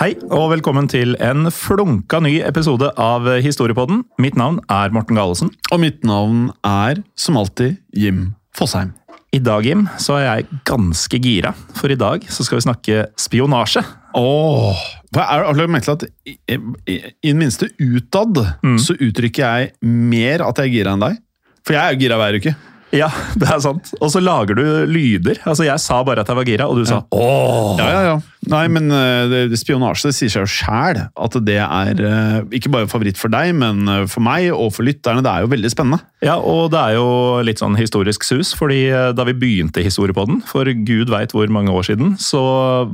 Hei, og velkommen til en flunka ny episode av Historiepodden. Mitt navn er Morten Galesen. Og mitt navn er, som alltid, Jim Fosheim. I dag, Jim, så er jeg ganske gira, for i dag så skal vi snakke spionasje. Åh, hva er, har lagt merke til at i, i, i det minste utad så uttrykker jeg mer at jeg er gira enn deg? For jeg er jo gira hver uke. Ja, det er sant. Og så lager du lyder. Altså, Jeg sa bare at jeg var gira, og du sa åh. Ja, ja, ja. Nei, men det, det spionasje det sier seg jo sjæl at det er eh, ikke bare favoritt for deg, men eh, for meg og for lytterne. Det er jo veldig spennende. Ja, og det er jo litt sånn historisk sus, fordi da vi begynte Historiepodden, for gud veit hvor mange år siden, så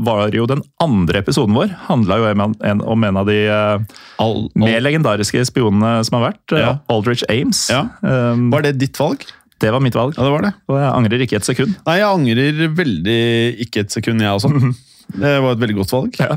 var jo den andre episoden vår handla jo om en, om en av de All, mer legendariske spionene som har vært, Ja. Aldrich Ames. Ja. Um, Var det ditt valg? Det var mitt valg, Ja, det var det. og jeg angrer ikke et sekund. Nei, jeg angrer veldig ikke et sekund, jeg også. Det var et veldig godt valg. Ja.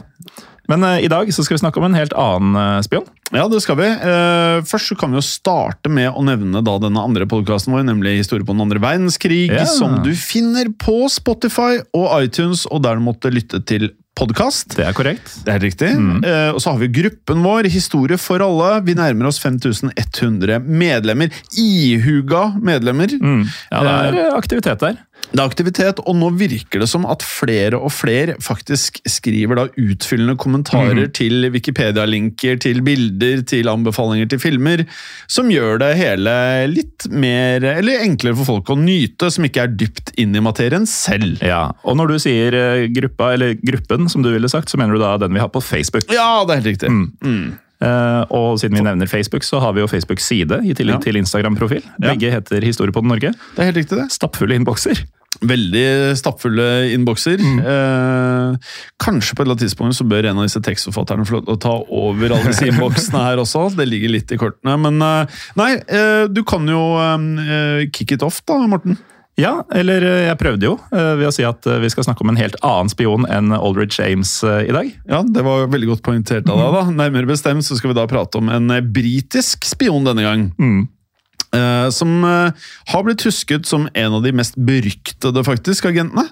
Men uh, i dag så skal vi snakke om en helt annen uh, spion. Ja, det skal vi. Uh, først så kan vi jo starte med å nevne da denne andre podkasten vår, nemlig Historie på den andre verdenskrig, yeah. som du finner på Spotify og iTunes, og der du måtte lytte til podkast. Det er korrekt. Det er riktig. riktig. Uh, og så har vi gruppen vår, Historie for alle. Vi nærmer oss 5100 medlemmer. Ihuga medlemmer. Mm. Ja, det er eh, aktivitet der. Det er aktivitet, og nå virker det som at flere og flere faktisk skriver da utfyllende kommentarer til Wikipedia-linker, til bilder, til anbefalinger til filmer, som gjør det hele litt mer, eller enklere for folk å nyte, som ikke er dypt inn i materien selv. Ja, Og når du sier eh, gruppa, eller gruppen, som du ville sagt, så mener du da den vi har på Facebook. Ja, det er helt riktig. Mm. Eh, og siden vi nevner Facebook, så har vi jo Facebook-side i tillegg Ja. til Instagram-profil. Begge heter Historiepodden Norge. Det er helt riktig, det. Stappfulle innbokser. Veldig stappfulle innbokser. Eh, kanskje på et eller annet tidspunkt så bør en av disse tekstforfatterne få ta over alle disse innboksene her også. Det ligger litt i kortene. Men eh, nei, eh, du kan jo eh, kick it off da, Morten. Ja, eller eh, jeg prøvde jo eh, ved å si at eh, vi skal snakke om en helt annen spion enn Aldrich Ames eh, i dag. Ja, Det var veldig godt poengtert av deg. da. Nærmere bestemt så skal vi da prate om en britisk spion denne gang. Mm. Som har blitt husket som en av de mest beryktede faktisk agentene.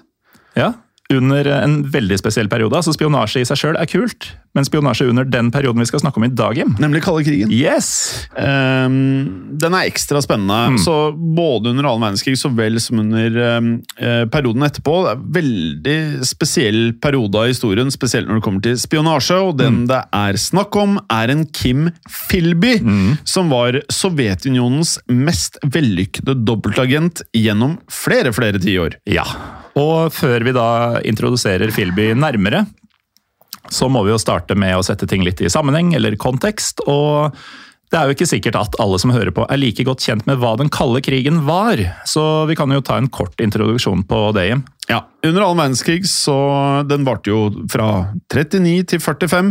Ja, under en veldig spesiell periode. Altså Spionasje i seg sjøl er kult, men spionasje under den perioden vi skal snakke om i dag, Jim. Nemlig kalde krigen. Yes! Um, den er ekstra spennende. Mm. Så Både under annen verdenskrig så vel som under eh, perioden etterpå. Det er en veldig spesiell periode av historien, spesielt når det kommer til spionasje. Og den Mm. det er snakk om, er en Kim Philby, Mm. som var Sovjetunionens mest vellykkede dobbeltagent gjennom flere, flere tiår. Ja. Og før vi da introduserer Filby nærmere, så må vi jo starte med å sette ting litt i sammenheng eller kontekst. og det er jo ikke sikkert at alle som hører på er like godt kjent med hva den kalde krigen var, så vi kan jo ta en kort introduksjon på det, Jim. Ja, Under annen verdenskrig, så den varte jo fra 39 til 45,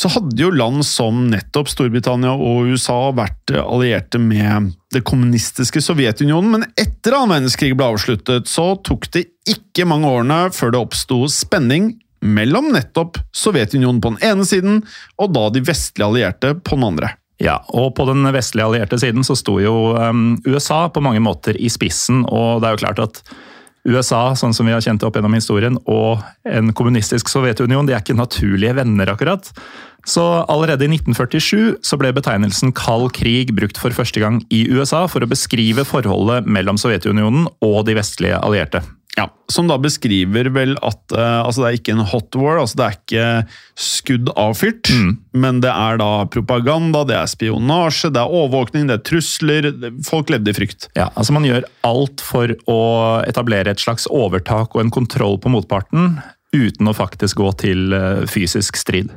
så hadde jo land som nettopp Storbritannia og USA vært allierte med det kommunistiske Sovjetunionen, men etter annen verdenskrig ble avsluttet, så tok det ikke mange årene før det oppsto spenning mellom nettopp Sovjetunionen på den ene siden, og da de vestlige allierte på den andre. Ja, og på den vestlige allierte siden så sto jo um, USA på mange måter i spissen, og det er jo klart at USA, sånn som vi har kjent det opp gjennom historien, og en kommunistisk Sovjetunion, de er ikke naturlige venner, akkurat. Så allerede i 1947 så ble betegnelsen kald krig brukt for første gang i USA for å beskrive forholdet mellom Sovjetunionen og de vestlige allierte. Ja, Som da beskriver vel at uh, altså det er ikke en hot war, altså det er ikke skudd avfyrt, mm. men det er da propaganda, det er spionasje, det er overvåkning, det er trusler. Folk levde i frykt. Ja, altså Man gjør alt for å etablere et slags overtak og en kontroll på motparten, uten å faktisk gå til uh, fysisk strid.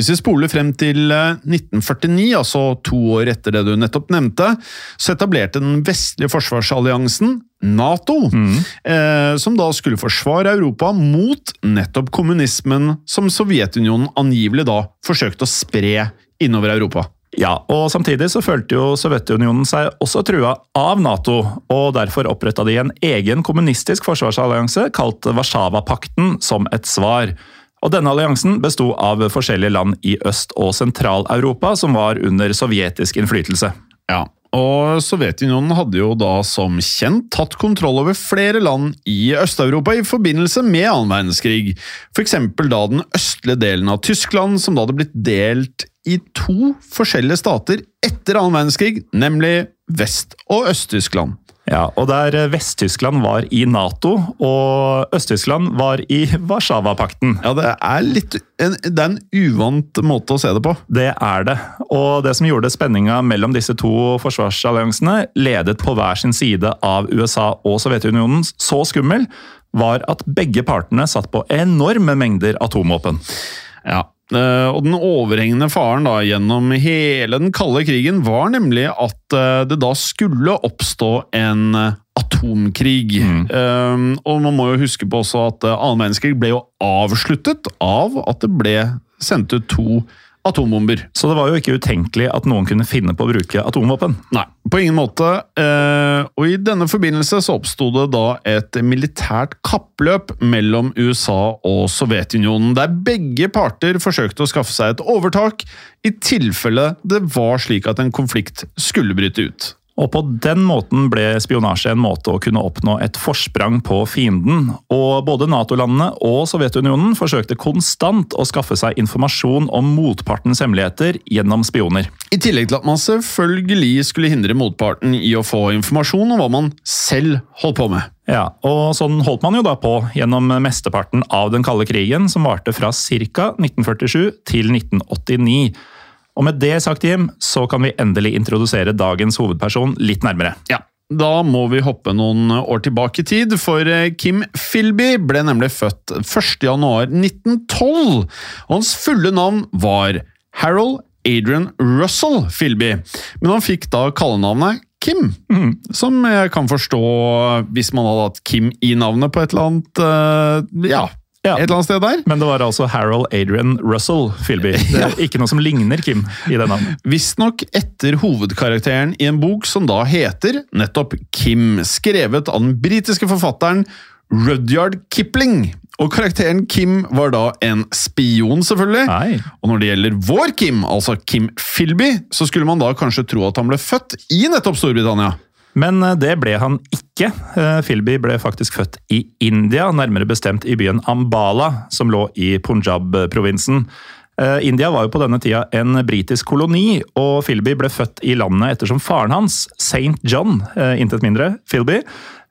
Hvis vi spoler frem til 1949, eh, altså to år etter det du nettopp nevnte, så etablerte den vestlige forsvarsalliansen, Nato, mm. eh, som da skulle forsvare Europa mot nettopp kommunismen som Sovjetunionen angivelig da forsøkte å spre innover Europa. Ja, og Samtidig så følte jo Sovjetunionen seg også trua av Nato, og derfor oppretta de en egen kommunistisk forsvarsallianse kalt Warszawapakten som et svar. Og Denne alliansen besto av forskjellige land i Øst- og Sentral-Europa som var under sovjetisk innflytelse. Ja, og Sovjetunionen hadde jo da som kjent tatt kontroll over flere land i Øst-Europa i forbindelse med annen verdenskrig. F.eks. da den østlige delen av Tyskland, som da hadde blitt delt i to forskjellige stater etter annen verdenskrig, nemlig Vest- og Øst-Tyskland. Ja, og der Vest-Tyskland var i Nato, og Øst-Tyskland var i Warszawapakten. Ja, det er litt en, Det er en uvant måte å se det på. Det er det. Og det som gjorde spenninga mellom disse to forsvarsalliansene, ledet på hver sin side av USA og Sovjetunionen, så skummel, var at begge partene satt på enorme mengder atomvåpen. Ja, Eh, og den overhengende faren da, gjennom hele den kalde krigen var nemlig at eh, det da skulle oppstå en eh, atomkrig. Mm. Um, og man må jo huske på også at annen verdenskrig ble jo avsluttet av at det ble sendt ut to atombomber. Så det var jo ikke utenkelig at noen kunne finne på å bruke atomvåpen? Nei, på ingen måte. Eh, og i denne forbindelse så oppsto det da et militært kappløp mellom USA og Sovjetunionen, der begge parter forsøkte å skaffe seg et overtak i tilfelle det var slik at en konflikt skulle bryte ut. Og På den måten ble spionasje en måte å kunne oppnå et forsprang på fienden. Og Både Nato-landene og Sovjetunionen forsøkte konstant å skaffe seg informasjon om motpartens hemmeligheter gjennom spioner. I tillegg til at man selvfølgelig skulle hindre motparten i å få informasjon om hva man selv holdt på med. Ja, og Sånn holdt man jo da på gjennom mesteparten av den kalde krigen, som varte fra ca. 1947 til 1989. Og med det sagt, Jim, så kan vi endelig introdusere dagens hovedperson litt nærmere. Ja, da må vi hoppe noen år tilbake i tid, for eh, Kim Philby ble nemlig født 1.1.1912. Og hans fulle navn var Harold Adrian Russell Philby, men han fikk da kallenavnet Kim, mm. som jeg kan forstå hvis man hadde hatt Kim i navnet på et eller annet uh, ja, ja. Et eller annet sted der. Men det var altså Harold Adrian Russell Philby. Det er ja. ikke noe som ligner Kim i det navnet. Visstnok etter hovedkarakteren i en bok som da heter nettopp Kim, skrevet av den britiske forfatteren Rudyard Kipling. Og karakteren Kim var da en spion, selvfølgelig. Nei. Og når det gjelder vår Kim, altså Kim Philby, så skulle man da kanskje tro at han ble født i nettopp Storbritannia. Men eh, det ble han ikke. Filby Philby ble faktisk født i India, nærmere bestemt i byen Ambala, som lå i Punjab-provinsen. Eh, India var jo på denne tida en britisk koloni, og Philby ble født i landet ettersom faren hans, St. John, intet mindre, Philby,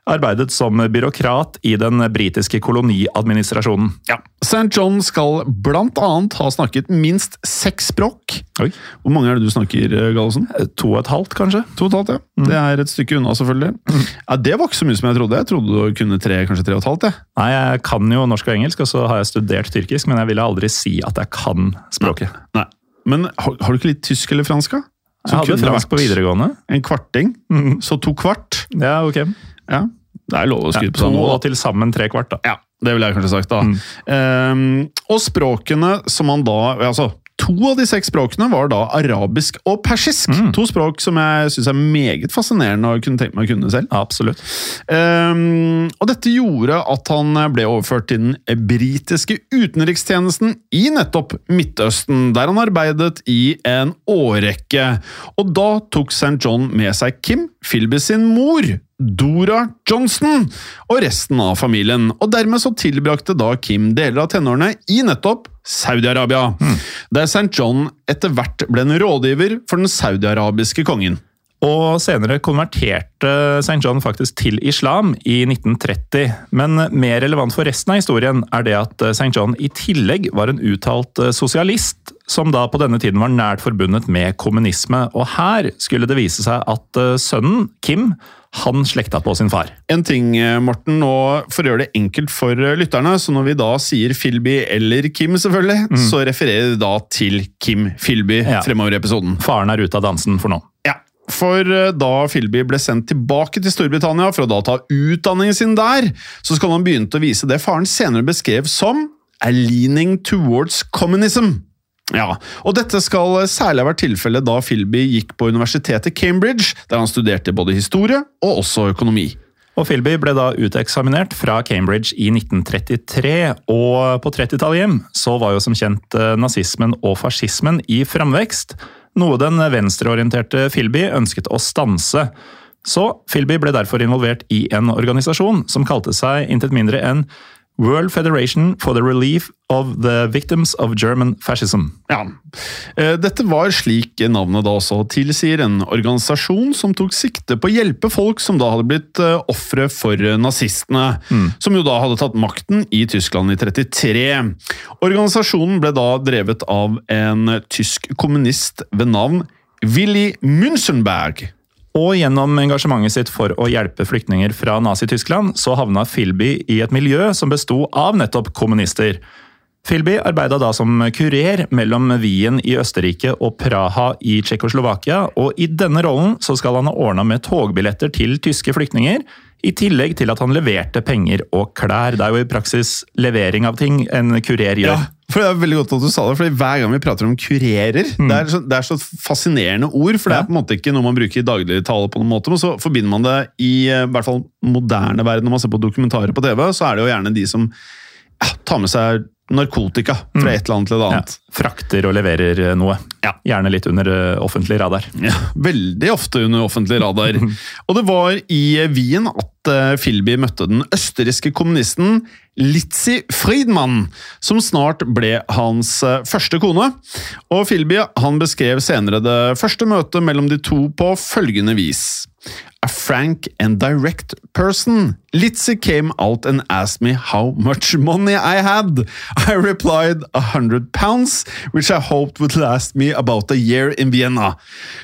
arbeidet som byråkrat i den britiske koloniadministrasjonen. Ja. St. John skal blant annet ha snakket minst seks språk. Oi. Hvor mange er det du snakker, eh, Gallosen? Eh, to og et halvt, kanskje. To og et halvt, ja. Mm. Det er et stykke unna, selvfølgelig. Mm. Ja, Det var ikke så mye som jeg trodde. Jeg trodde du kunne tre, kanskje tre og et halvt. Jeg. Nei, jeg kan jo norsk og engelsk, og så har jeg studert tyrkisk, men jeg ville aldri si at jeg kan språket. Nei. Nei. Men har, har, du ikke litt tysk eller fransk? da? Jeg hadde fransk på videregående. En kvarting. Mm. Så to kvart. Ja, ok. Ja, det er lov å skryte på seg nå. To og til sammen tre kvart, da. Ja, det ville jeg kanskje sagt, da. Mm. Um, og språkene som man da Altså, to av de seks språkene var da arabisk og persisk. To språk som jeg syns er meget fascinerende og kunne tenkt meg å kunne selv. Absolutt. Um, og dette gjorde at han ble overført til den britiske utenrikstjenesten i nettopp Midtøsten, der han arbeidet i en årrekke. Og da tok St. John med seg Kim, Philby sin mor, Dora Johnson, og resten av familien. Og dermed så tilbrakte da Kim deler av tenårene i nettopp Saudi-Arabia, der St. John etter hvert ble en rådgiver for den saudiarabiske kongen. Og senere konverterte St. John faktisk til islam i 1930. Men mer relevant for resten av historien er det at St. John i tillegg var en uttalt sosialist, som da på denne tiden var nært forbundet med kommunisme. Og her skulle det vise seg at sønnen, Kim, han slekta på sin far. En ting, Morten, og for å gjøre det enkelt for lytterne, så når vi da sier Filby eller Kim, selvfølgelig, så refererer vi da til Kim Filby Ja. fremover i episoden. Faren er ute av dansen for nå. Ja, for eh, da Philby ble sendt tilbake til Storbritannia for å da ta utdanningen sin der, så skal han begynne å vise det faren senere beskrev som a leaning towards communism. Ja, og dette skal særlig ha vært tilfellet da Philby gikk på universitetet Cambridge, der han studerte både historie og også økonomi. Og Philby ble da uteksaminert fra Cambridge i 1933, og på 30-tallet hjem så var jo som kjent eh, nazismen og fascismen i framvekst, noe den venstreorienterte Philby ønsket å stanse. Så Philby ble derfor involvert i en organisasjon som kalte seg intet mindre enn World Federation for the Relief of the Victims of German Fascism. Ja, Eh, Dette var slik navnet da også tilsier, en organisasjon som tok sikte på å hjelpe folk som da hadde blitt eh, ofre for nazistene, nazistene, som jo da hadde tatt makten i Tyskland i 33. Organisasjonen ble da drevet av en tysk kommunist ved navn Willy Münzenberg. Og gjennom engasjementet sitt for å hjelpe flyktninger fra Nazi-Tyskland, så havna Philby i et miljø som besto av nettopp kommunister. Philby arbeida da som kurer mellom Wien i Østerrike og Praha i Tsjekkoslovakia, og i denne rollen så skal han ha ordna med togbilletter til tyske flyktninger, i tillegg til at han leverte penger og klær. Det er jo i praksis levering av ting en kurer gjør. Ja, for Det er veldig godt at du sa det, fordi hver gang vi prater om kurerer det, er så, det er så fascinerende ord, for det er på en måte ikke noe man bruker i dagligtale på noen måte, men så forbinder man det i i hvert fall moderne verden, når man ser på dokumentarer på TV, så er det jo gjerne de som ja, tar med seg narkotika fra et eller annet til et Ja, annet. Frakter og leverer eh, noe. Ja. Gjerne litt under eh, offentlig radar. Ja, veldig ofte under offentlig radar. Og det var i Wien at Filby møtte den østerrikske kommunisten Litzi Friedmann, som snart ble hans eh, første kone. Og Filby han beskrev senere det første møtet mellom de to på følgende vis. A frank and direct person. Litzy came out and asked me how much money I had. I replied a hundred pounds, which I hoped would last me about a year in Vienna.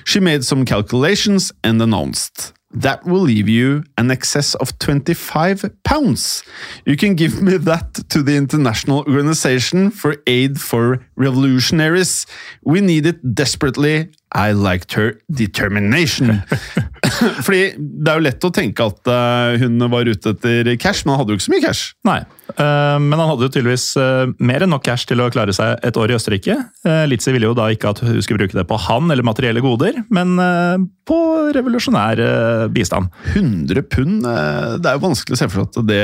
She made some calculations and announced. That will leave you an excess of 25 pounds. You can give me that to the International Organization for Aid for Revolutionaries. We need it desperately. I liked her determination. Fordi det er jo lett å tenke at eh, hun var ute etter cash, men han hadde jo ikke så mye cash. Nei, eh, men han hadde jo tydeligvis eh, mer enn nok cash til å klare seg et år i Østerrike. Litzy ville jo da ikke at hun skulle bruke det på han eller materielle goder, men på revolusjonær bistand. 100 pund, det er jo vanskelig å se for seg at det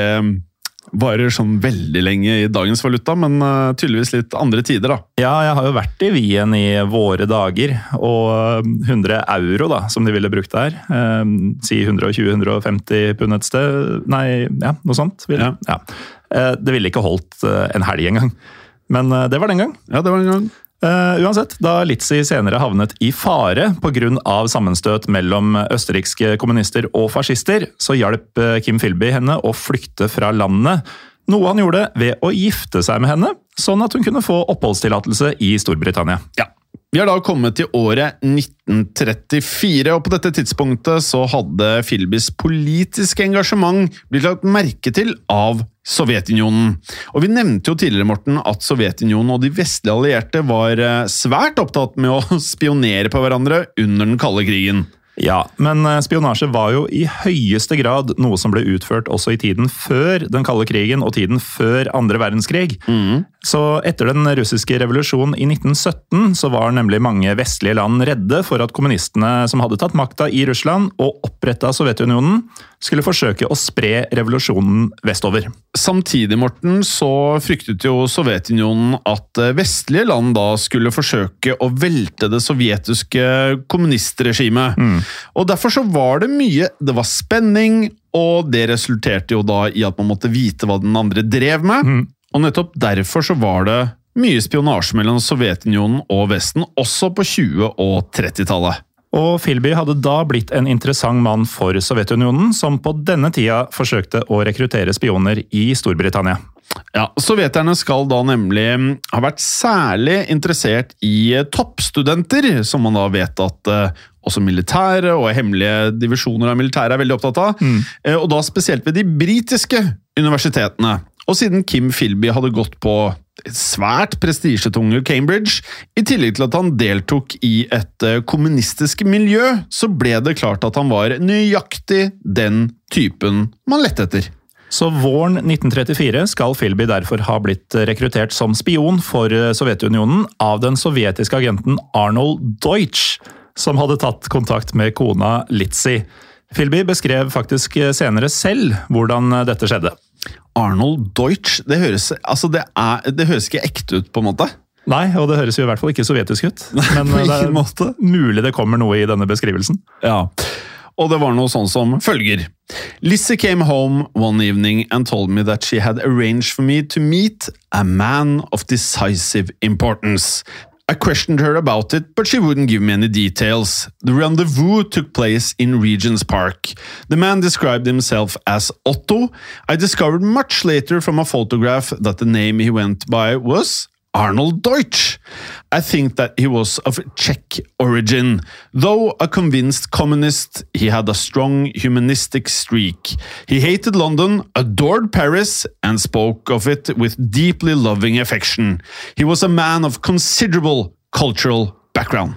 varer sånn veldig lenge i dagens valuta, men uh, tydeligvis litt andre tider, da. Ja, jeg har jo vært i Wien i våre dager, og 100 euro, da, som de ville brukt der. eh, si 120-150 pund et sted. Nei, ja, noe sånt. Ville. Ja. Ja. Uh, det ville ikke holdt uh, en helg engang. Men eh, det var den gang. Ja, det var den gang. Eh, uansett, da Litzy senere havnet i fare pga. sammenstøt mellom østerrikske kommunister og fascister, så hjalp eh, Kim Philby henne å flykte fra landet. Noe han gjorde ved å gifte seg med henne, sånn at hun kunne få oppholdstillatelse i Storbritannia. Ja. Vi har da kommet til året 1934, og på dette tidspunktet så hadde Philbys politiske engasjement blitt lagt merke til av Sovjetunionen. Og Vi nevnte jo tidligere Morten, at Sovjetunionen og de vestlige allierte var eh, svært opptatt med å spionere på hverandre under den kalde krigen. Ja, men eh, spionasje var jo i høyeste grad noe som ble utført også i tiden før den kalde krigen og tiden før andre verdenskrig. Så etter den russiske revolusjonen i 1917 så var nemlig mange vestlige land redde for at kommunistene som hadde tatt makta i Russland og oppretta Sovjetunionen, skulle forsøke å spre revolusjonen vestover. Samtidig Morten, så fryktet jo Sovjetunionen at vestlige land da skulle forsøke å velte det sovjetiske kommunistregimet. Mm. Og Derfor så var det mye Det var spenning, og det resulterte jo da i at man måtte vite hva den andre drev med. Mm. Og nettopp derfor så var det mye spionasje mellom Sovjetunionen og Vesten, også på 20- og 30-tallet. Og Philby hadde da blitt en interessant mann for Sovjetunionen, som på denne tida forsøkte å rekruttere spioner i Storbritannia. Ja, Sovjeterne skal da nemlig ha vært særlig interessert i toppstudenter, som man da vet at uh, også militære og hemmelige divisjoner av militæret er veldig opptatt av. Mm. Uh, og da spesielt ved de britiske universitetene. Og siden Kim Philby hadde gått på svært prestisjetunge Cambridge, i tillegg til at han deltok i et eh, kommunistisk miljø, så ble det klart at han var nøyaktig den typen man lette etter. Så våren 1934 skal Philby derfor ha blitt rekruttert som spion for eh, Sovjetunionen av den sovjetiske agenten Arnold Deutsch, som hadde tatt kontakt med kona Litzy. Philby beskrev faktisk senere selv hvordan dette skjedde. Arnold Deutsch, det høres, altså det, er, det høres ikke ekte ut, på en måte. Nei, og det høres jo i hvert fall ikke sovjetisk ut. Men det er måte. mulig det kommer noe i denne beskrivelsen. Ja, og det var noe sånn som følger. Lizzie came home one evening and told me that she had arranged for me to meet a man of decisive importance. I questioned her about it, but she wouldn't give me any details. The rendezvous took place in Regent's Park. The man described himself as Otto. I discovered much later from a photograph that the name he went by was Arnold Deutsch. I think that he was of Czech origin. Though a convinced communist, he had a strong humanistic streak. He hated London, adored Paris, and spoke of it with deeply loving affection. He was a man of considerable cultural background.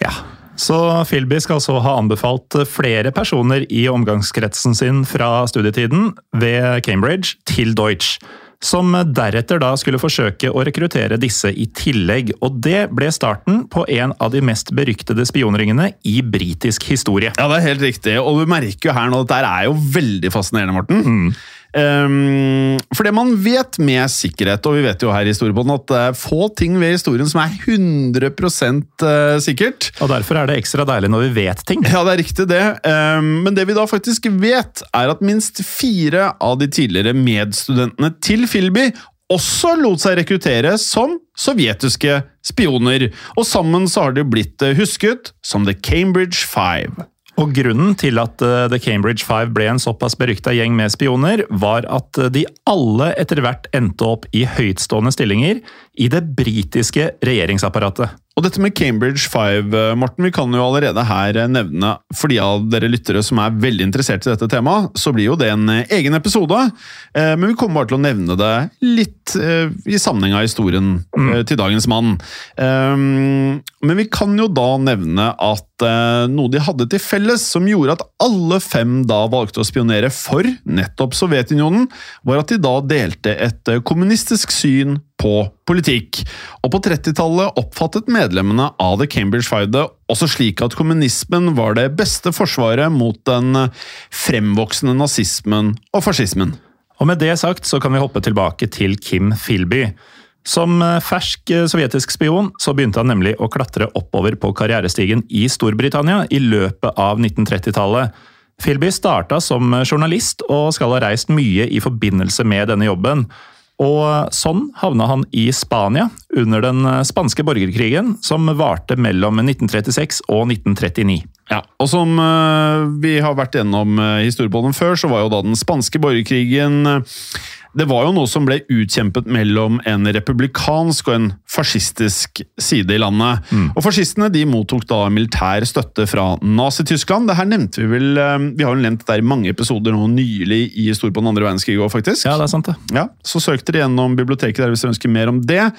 Ja, så Philby skal altså ha anbefalt flere personer i omgangskretsen sin fra studietiden ved Cambridge til Deutsch som deretter da skulle forsøke å rekruttere disse i tillegg. Og det ble starten på en av de mest beryktede spionringene i britisk historie. Ja, det er helt riktig, og du merker jo her nå at dette er jo veldig fascinerende, Morten. Mm. Um, for det man vet med sikkerhet, og vi vet jo her i Historiebåten at det er få ting ved historien som er 100 uh, sikkert. Og Derfor er det ekstra deilig når vi vet ting. Ja, det er riktig det. Um, men det vi da faktisk vet, er at minst fire av de tidligere medstudentene til Philby også lot seg rekruttere som sovjetiske spioner. Og sammen så har de blitt eh, husket som The Cambridge Five. Og Grunnen til at eh, The Cambridge Five ble en såpass berykta gjeng med spioner, var at eh, de alle etter hvert endte opp i høytstående stillinger i det britiske regjeringsapparatet. Og dette med Cambridge 5, eh, Morten, vi kan jo allerede her nevne, for de av dere lyttere som er veldig interessert i dette temaet, så blir jo det en egen episode. Men vi kommer bare til å nevne det litt i sammenheng av historien mm. til dagens mann. Men vi kan jo da nevne at noe de hadde til felles, som gjorde at alle fem da valgte å spionere for nettopp Sovjetunionen, var at de da delte et kommunistisk syn på politikk. Og på 30-tallet oppfattet medlemmene av The Cambridge Five også slik at kommunismen var det beste forsvaret mot den fremvoksende nazismen og fascismen. Og med det sagt så kan vi hoppe tilbake til Kim Philby. Som fersk sovjetisk spion så begynte han nemlig å klatre oppover på karrierestigen i Storbritannia i løpet av 1930-tallet. Philby starta som journalist og skal ha reist mye i forbindelse med denne jobben. Og sånn havna han i Spania under den spanske borgerkrigen, som varte mellom 1936 og 1939. Ja, og som vi har vært gjennom historiebåndet før, så var jo da den spanske borgerkrigen det var jo noe som ble utkjempet mellom en republikansk og en fascistisk side i landet. Mm. Og Fascistene de mottok da militær støtte fra Nazi-Tyskland. Det her nevnte Vi vel, eh, vi har jo nevnt det i mange episoder nå nylig i historien på den andre verdenskrig òg, faktisk. Ja, det er sant det. Ja, Så søk dere gjennom biblioteket der hvis dere ønsker mer om det.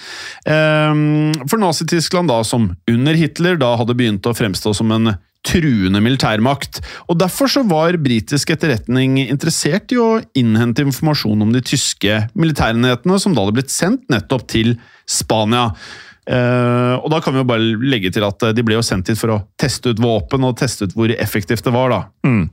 Ehm, for Nazi-Tyskland, da, som under Hitler da hadde begynt å fremstå som en truende militærmakt. Og Derfor så var britisk etterretning interessert i å innhente informasjon om de tyske militærenhetene som da hadde blitt sendt nettopp til Spania. Uh, og da kan vi jo bare legge til at de ble jo sendt hit for å teste ut våpen og teste ut hvor effektivt det var. da. Mm.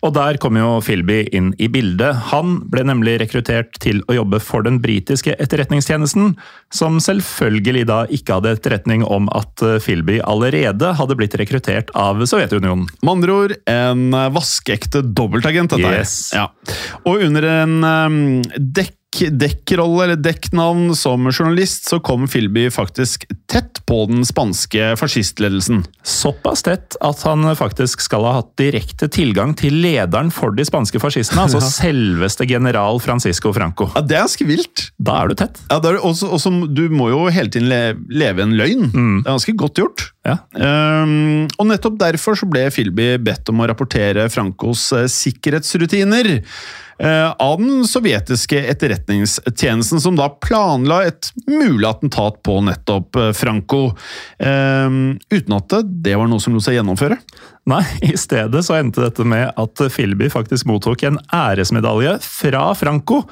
Og der kom jo Philby inn i bildet. Han ble nemlig rekruttert til å jobbe for den britiske etterretningstjenesten, som selvfølgelig da ikke hadde etterretning om at Philby allerede hadde blitt rekruttert av Sovjetunionen. Med andre ord en vaskeekte dobbeltagent, dette yes. her. Ja. Og under en um, dekk dekkrolle eller dekknavn som journalist, så kom Philby faktisk tett på den spanske fascistledelsen. Såpass tett at han faktisk skal ha hatt direkte tilgang til lederen for de spanske fascistene, altså ja. selveste general Francisco Franco. Ja, Det er ganske vilt. Da er du tett. Ja, er også, også, Du må jo hele tiden leve en løgn. Mm. Det er ganske godt gjort. Ja. Um, og nettopp derfor så ble Philby bedt om å rapportere Francos uh, sikkerhetsrutiner. Eh, av den sovjetiske etterretningstjenesten, som da planla et mulig attentat på nettopp eh, Franco, eh, uten at det var noe som lot seg gjennomføre. Nei, i stedet så endte dette med at Filby faktisk mottok en æresmedalje fra Franco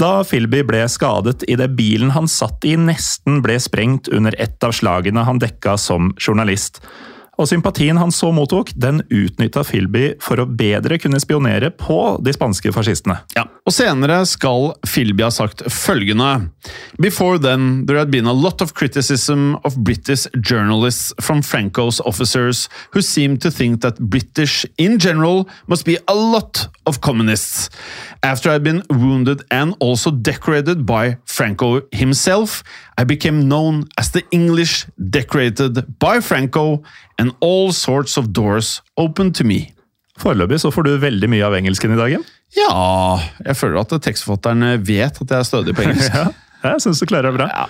da Philby ble skadet idet bilen han satt i nesten ble sprengt under et av slagene han dekka som journalist. Og sympatien han så mottok, den utnytta Filby for å bedre kunne spionere på de spanske fascistene. Ja, og Senere skal Filby ha sagt følgende Before then, there had been a lot of criticism of British journalists from Franco's officers who seemed to think that British in general must be a lot of communists. After I'd been wounded and also decorated by Franco himself, I became known as the English decorated by Franco, and all sorts of doors opened to me. Foreløpig så får du veldig mye av engelsken i dagen. Ja, jeg føler at tekstforfatteren vet at jeg er stødig på engelsk. ja, jeg syns du klarer det bra. Ja.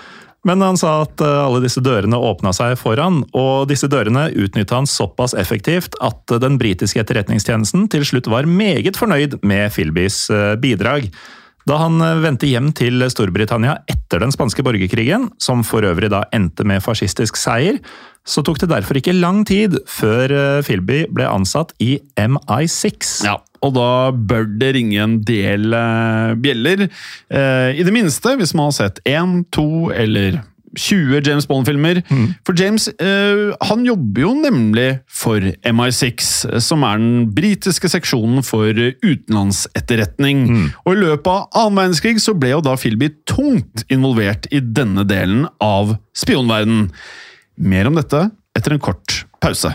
Men han sa at eh, alle disse dørene åpna seg foran, og disse dørene utnytta han såpass effektivt at den britiske etterretningstjenesten til slutt var meget fornøyd med Philbys eh, bidrag. Da han eh, vendte hjem til Storbritannia etter den spanske borgerkrigen, som for øvrig da endte med fascistisk seier, så tok det derfor ikke lang tid før Philby ble ansatt i MI6. Ja, og da bør det ringe en del uh, bjeller. Uh, I det minste, hvis man har sett én, to eller 20 James Bond-filmer. Mm. For James uh, han jobber jo nemlig for MI6, som er den britiske seksjonen for utenlandsetterretning. Mm. Og I løpet av annen verdenskrig så ble jo da Philby tungt involvert i denne delen av spionverdenen. Mer om dette etter en kort pause.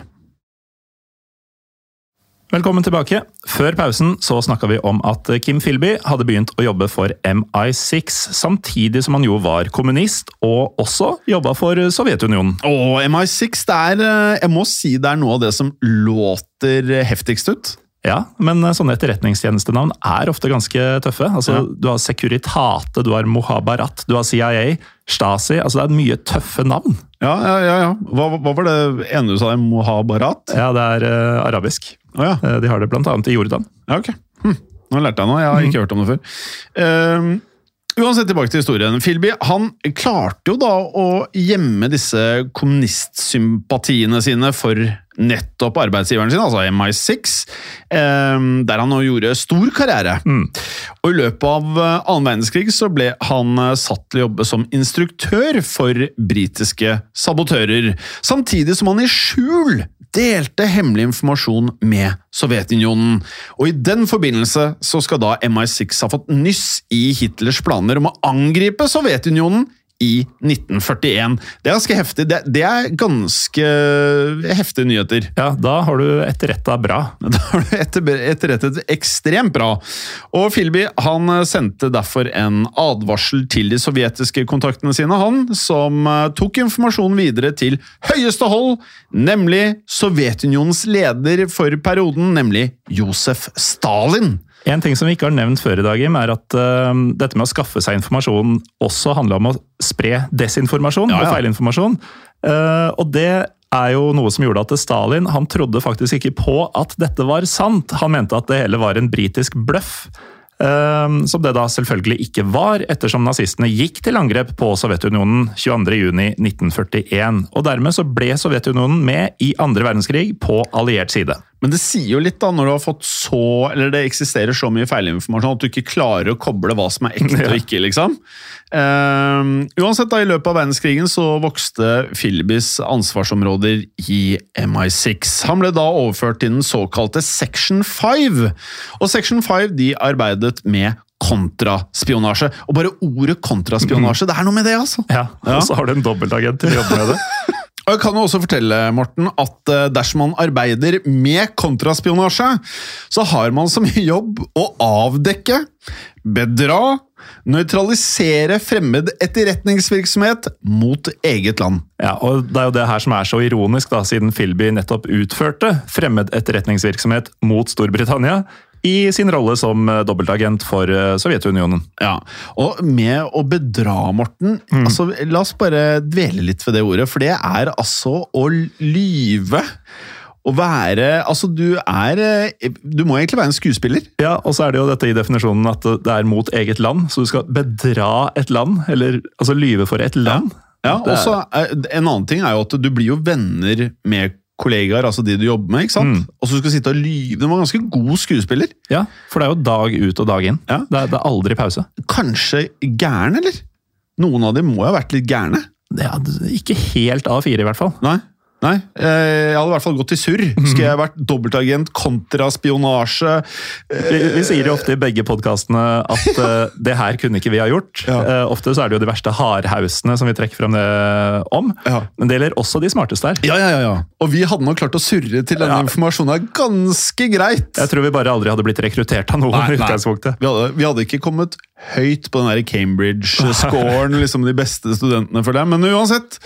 Velkommen tilbake. Før pausen så snakka vi om at Kim Philby hadde begynt å jobbe for MI6, samtidig som han jo var kommunist, og også jobba for Sovjetunionen. Og MI6, det er eh, Jeg må si det er noe av det som låter heftigst ut. Ja, men sånne etterretningstjenestenavn er ofte ganske tøffe. Altså, ja. Du har Securitate, du har Mohabarat, du har CIA, Stasi. altså Det er mye tøffe navn. Ja, ja, ja. ja. Hva, hva, var det ene du sa? Mohabarat? Ja, det er uh, arabisk. Oh, ja. uh, de har det annet i Jordan. Ja, ok. Hm. Nå lærte jeg noe. Jeg har ikke mm. hørt om det før. Uh, Uansett, tilbake til historien. Philby han klarte jo da å gjemme disse kommunistsympatiene sine for nettopp arbeidsgiveren sin, altså MI6, ehm, der han nå gjorde stor karriere. Mm. Og I løpet av eh, annen verdenskrig så ble han eh, satt til å jobbe som instruktør for britiske sabotører, samtidig som han i skjul delte hemmelig informasjon med Sovjetunionen. Og I den forbindelse så skal da MI6 ha fått nyss i Hitlers planer om å angripe Sovjetunionen i 1941. Det er ganske heftig. Det, det, er ganske heftige nyheter. Ja, da har du etterretta bra. Da har du etter, etterrettet ekstremt bra. Og Philby han sendte derfor en advarsel til de sovjetiske kontaktene sine, han, som eh, tok informasjonen videre til høyeste hold, nemlig Sovjetunionens leder for perioden, nemlig Josef Stalin. En ting som vi ikke har nevnt før i dag, Jim, er at uh, dette med å skaffe seg informasjon også handler om å spre desinformasjon ja, ja. og feilinformasjon. Uh, og det er jo noe som gjorde at Stalin han trodde faktisk ikke på at dette var sant. Han mente at det hele var en britisk bløff. Ehm, Som det da selvfølgelig ikke var, ettersom nazistene gikk til angrep på Sovjetunionen 22.6.1941. Og dermed så ble Sovjetunionen med i andre verdenskrig på alliert side. Men det sier jo litt da, når du har fått så Eller det eksisterer så mye feilinformasjon at du ikke klarer å koble hva som er ekte og ikke, liksom. Ehm, uansett, da, i løpet av verdenskrigen så vokste Philbys ansvarsområder i MI6. Han ble da overført til den såkalte Section 5. Og Section 5 de arbeidet med kontraspionasje. Og bare ordet kontraspionasje, det er noe med det, altså! Ja, Og så har du en dobbeltagent til å jobbe med det. Og jeg kan jo også fortelle, Morten, at eh, dersom man arbeider med kontraspionasje, så har man som jobb å avdekke, bedra, nøytralisere fremmed etterretningsvirksomhet mot eget land. Ja, og Det er jo det her som er så ironisk, da, siden Philby nettopp utførte fremmed etterretningsvirksomhet mot Storbritannia i sin rolle som eh, dobbeltagent for eh, Sovjetunionen. Ja, Og med å bedra, Morten altså, La oss bare dvele litt ved det ordet, for det er altså å lyve. Å være Altså, du er eh, Du må egentlig være en skuespiller. Ja, og så er det jo dette i definisjonen at det er mot eget land, så du skal bedra et land, eller altså lyve for et land. Ja, Ja, og så En annen ting er jo at du blir jo venner med kollegaer, altså de du jobber med. ikke sant? Og så skal du sitte og lyve. Du var ganske god skuespiller. Ja, for det er jo dag ut og dag inn. Ja. Det, er, det er aldri pause. Kanskje gæren, eller? Noen av dem må jo ha vært litt gærne. Ja, ikke helt A4 i hvert fall. Nei. Nei, eh, Jeg hadde i hvert fall gått i surr. Skulle jeg vært dobbeltagent, kontraspionasje Vi, vi sier jo ofte i begge podkastene at eh, det her kunne ikke vi ha gjort. Ja. Eh, ofte så er det jo de verste hardhausene som vi trekker frem det om. Ja. Men det gjelder også de smarteste her. Ja, ja, ja, ja. Og vi hadde nok klart å surre til denne Ja. informasjonen ganske greit. Jeg tror vi bare aldri hadde blitt rekruttert av noen Nei, nei. Vi hadde, vi hadde ikke kommet høyt på den der Cambridge-scoren, liksom de beste studentene for dem. Men uansett.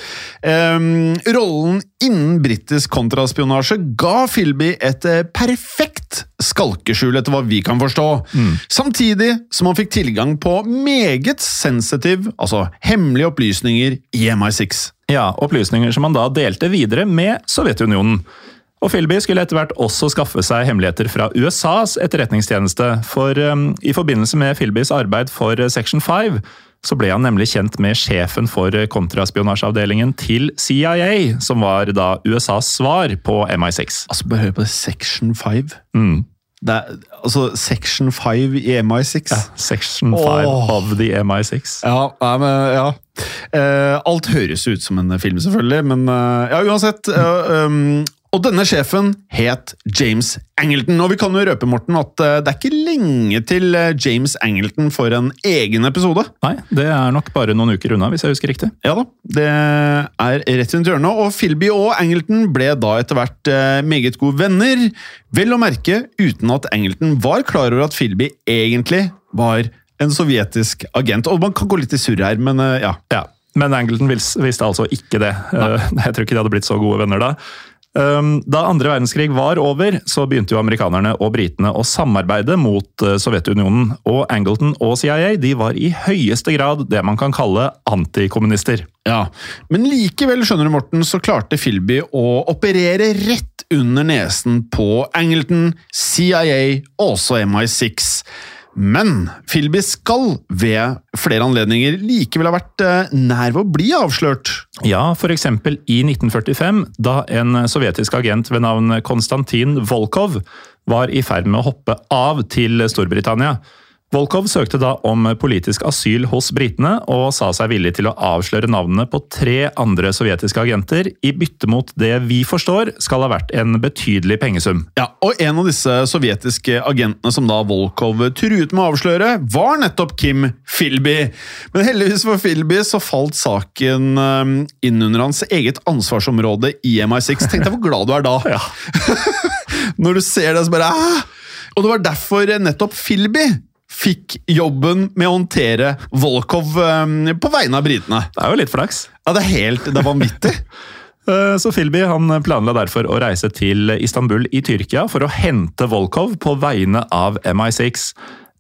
ehm, rollen innen britisk kontraspionasje ga Philby et eh, perfekt skalkeskjul, etter hva vi kan forstå. Samtidig som han fikk tilgang på meget sensitiv, altså hemmelige opplysninger i MI6. Ja, Opplysninger som han da delte videre med Sovjetunionen. Og Philby skulle etter hvert også skaffe seg hemmeligheter fra USAs etterretningstjeneste, for um, i forbindelse med Philbys arbeid for eh, Section 5 så ble han nemlig kjent med sjefen for eh, kontraspionasjeavdelingen til CIA, som var da USAs svar på MI6. Altså, bare hør på det. Section 5. Mm. Det er, altså, Section 5 i MI6. Ja, Section 5 oh. of the MI6. Ja, nei, men, ja. Eh, alt høres ut som en film, selvfølgelig, men eh, ja, uansett. eh, um, og denne sjefen het James Angleton. Og vi kan jo røpe, Morten, at eh, det er ikke lenge til eh, James Angleton får en egen episode. Nei, det er nok bare noen uker unna, hvis jeg husker riktig. Ja da, det er rett rundt hjørnet, og Philby og Angleton ble da etter hvert eh, meget gode venner. Vel å merke uten at Angleton var klar over at Philby egentlig var en sovjetisk agent. Og man kan gå litt i surr her, men ja. Ja, Men Angleton visste altså ikke det. Nei. Jeg tror ikke de hadde blitt så gode venner da. Um, Da andre verdenskrig var over, så begynte jo amerikanerne og britene å samarbeide mot eh, Sovjetunionen. Og Angleton og CIA de var i høyeste grad det man kan kalle antikommunister. Ja, Men likevel, skjønner du, Morten, så klarte Philby å operere rett under nesen på Angleton, CIA og også MI6. Men Philby skal ved flere anledninger likevel ha vært eh, nær ved å bli avslørt. Ja, f.eks. i 1945, da en sovjetisk agent ved navn Konstantin Volkov var i ferd med å hoppe av til Storbritannia. Volkov søkte da om politisk asyl hos britene, og sa seg villig til å avsløre navnene på tre andre sovjetiske agenter, i bytte mot det vi forstår skal ha vært en betydelig pengesum. Ja, og En av disse sovjetiske agentene som da Volkov truet med å avsløre, var nettopp Kim Philby. Men heldigvis for Philby så falt saken eh, inn under hans eget ansvarsområde i MI6. Tenk deg hvor glad du er da! Ja. Når du ser det, så bare «Æ!» Og det var derfor nettopp Philby fikk jobben med å håndtere Volkov um, på vegne av britene. Det er jo litt flaks. Ja, Det er helt, det er vanvittig. Eh, Så Philby han planla derfor å reise til Istanbul i Tyrkia for å hente Volkov på vegne av MI6.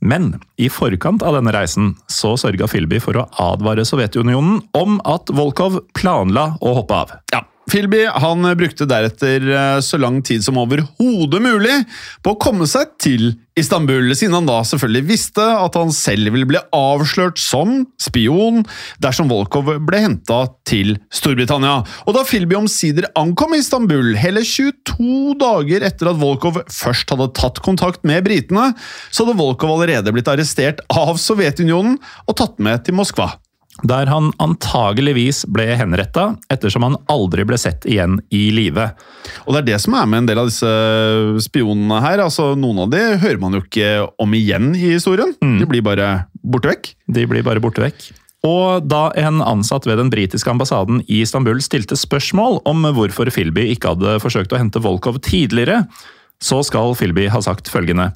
Men i forkant av denne reisen så sørga Philby for å advare Sovjetunionen om at Volkov planla å hoppe av. Ja, Philby han brukte deretter eh, så lang tid som overhodet mulig på å komme seg til Istanbul, siden han da selvfølgelig visste at han selv ville bli avslørt som spion dersom Volkov ble henta til Storbritannia. Og da Philby omsider ankom Istanbul, hele 22 dager etter at Volkov først hadde tatt kontakt med britene, så hadde Volkov allerede blitt arrestert av Sovjetunionen og tatt med til Moskva der han antageligvis ble henretta ettersom han aldri ble sett igjen i live. Og det er det som er med en del av disse spionene her. altså Noen av de hører man jo ikke om igjen i historien. Mm. De blir bare borte vekk. De blir bare borte vekk. Og da en ansatt ved den britiske ambassaden i Istanbul stilte spørsmål om hvorfor Filby ikke hadde forsøkt å hente Volkov tidligere, så skal Filby ha sagt følgende.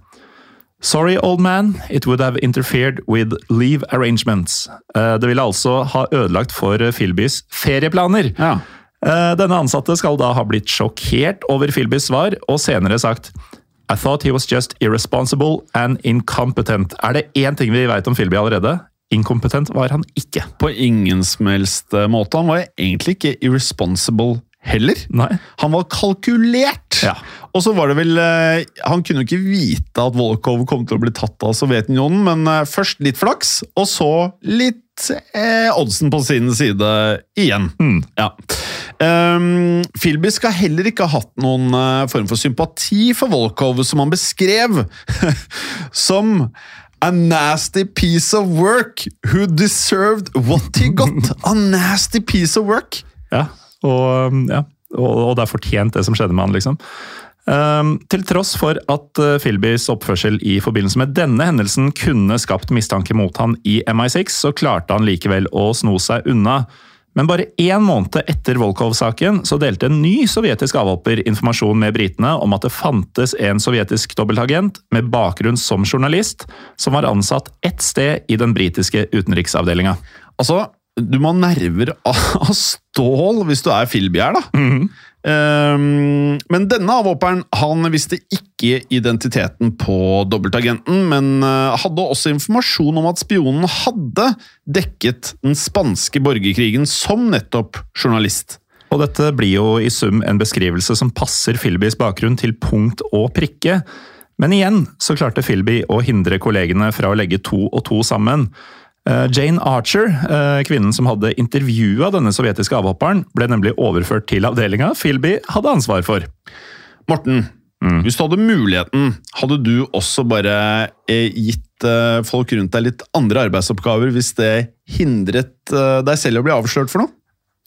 Sorry, old man, it would have interfered with leave arrangements. Eh, det ville altså ha ødelagt for Philbys ferieplaner. Ja. Eh, denne ansatte skal da ha blitt sjokkert over Philbys svar, og senere sagt I thought he was just irresponsible and incompetent. Er det én ting vi veit om Philby allerede? Inkompetent var han ikke. På ingen som helst måte. Han var egentlig ikke irresponsible heller. Nei. Han var kalkulert! Ja. Og så var det vel eh, Han kunne jo ikke vite at Volkov kom til å bli tatt av Sovjetunionen, men eh, først litt flaks, og så litt eh, oddsen på sin side igjen. Mm. Ja. Um, Philby skal heller ikke ha hatt noen uh, form for sympati for Volkov, som han beskrev som A nasty piece of work who deserved what he got. A nasty piece of work. Ja, og, ja, og, og det er fortjent, det som skjedde med han, liksom. Um, til tross for at uh, Philbys oppførsel i forbindelse med denne hendelsen kunne skapt mistanke mot han i MI6, så klarte han likevel å sno seg unna. Men bare én måned etter Volkov-saken så delte en ny sovjetisk avhopper informasjon med britene om at det fantes en sovjetisk dobbeltagent med bakgrunn som journalist, som var ansatt ett sted i den britiske utenriksavdelinga. Altså, du må ha nerver av stål hvis du er filbjær, da. Mm -hmm. Um, men denne avhopperen han visste ikke identiteten på dobbeltagenten, men uh, hadde også informasjon om at spionen hadde dekket den spanske borgerkrigen som nettopp journalist. Og dette blir jo i sum en beskrivelse som passer Philbys bakgrunn til punkt og prikke. Men igjen så klarte Philby å hindre kollegene fra å legge to og to sammen. Eh, Jane Archer, eh, kvinnen som hadde intervjua denne sovjetiske avhopperen, ble nemlig overført til avdelinga Philby hadde ansvar for. Morten, mm. hvis du hadde muligheten, hadde du også bare eh, gitt folk rundt deg litt andre arbeidsoppgaver hvis det hindret deg selv å bli avslørt for noe?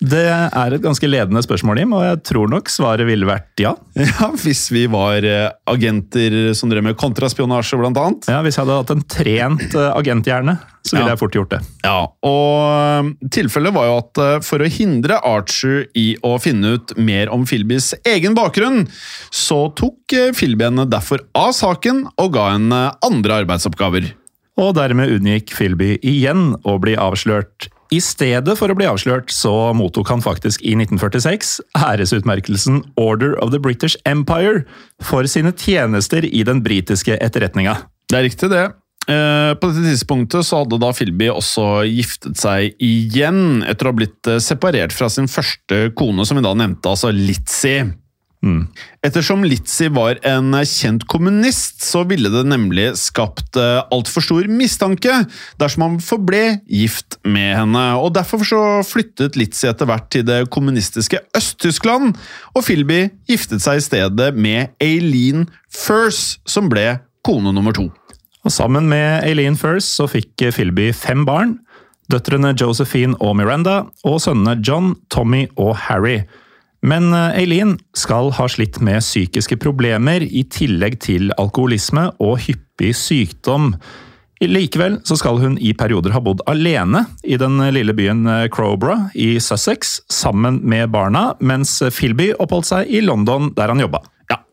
Det er et ganske ledende spørsmål, Jim, og jeg tror nok svaret ville vært ja. Ja, Hvis vi var agenter som drev med kontraspionasje, blant annet. Ja, Hvis jeg hadde hatt en trent agenthjerne, så ville ja. jeg fort gjort det. Ja, og um, Tilfellet var jo at for å hindre Archer i å finne ut mer om Philbys egen bakgrunn, så tok Philby henne derfor av saken og ga henne andre arbeidsoppgaver. Og dermed unngikk Philby igjen å bli avslørt. I stedet for å bli avslørt, så mottok han faktisk i 1946 æresutmerkelsen Order of the British Empire for sine tjenester i den britiske etterretninga. Det er riktig, det. Eh, på dette tidspunktet så hadde da Philby også giftet seg igjen, etter å ha blitt eh, separert fra sin første kone, som vi da nevnte, altså Litzy. Mm. Ettersom Litzy var en kjent kommunist, så ville det nemlig skapt eh, altfor stor mistanke dersom han forble gift med henne. og Derfor så flyttet Litzy etter hvert til det kommunistiske Øst-Tyskland, og Philby giftet seg i stedet med Aileen Furs, som ble kone nummer to. Og Sammen med Eileen Furse så fikk Philby fem barn. Døtrene Josephine og Miranda, og sønnene John, Tommy og Harry. Men Eileen skal ha slitt med psykiske problemer i tillegg til alkoholisme og hyppig sykdom. Likevel så skal hun i perioder ha bodd alene i den lille byen Crowborough i Sussex sammen med barna, mens Philby oppholdt seg i London der han jobba.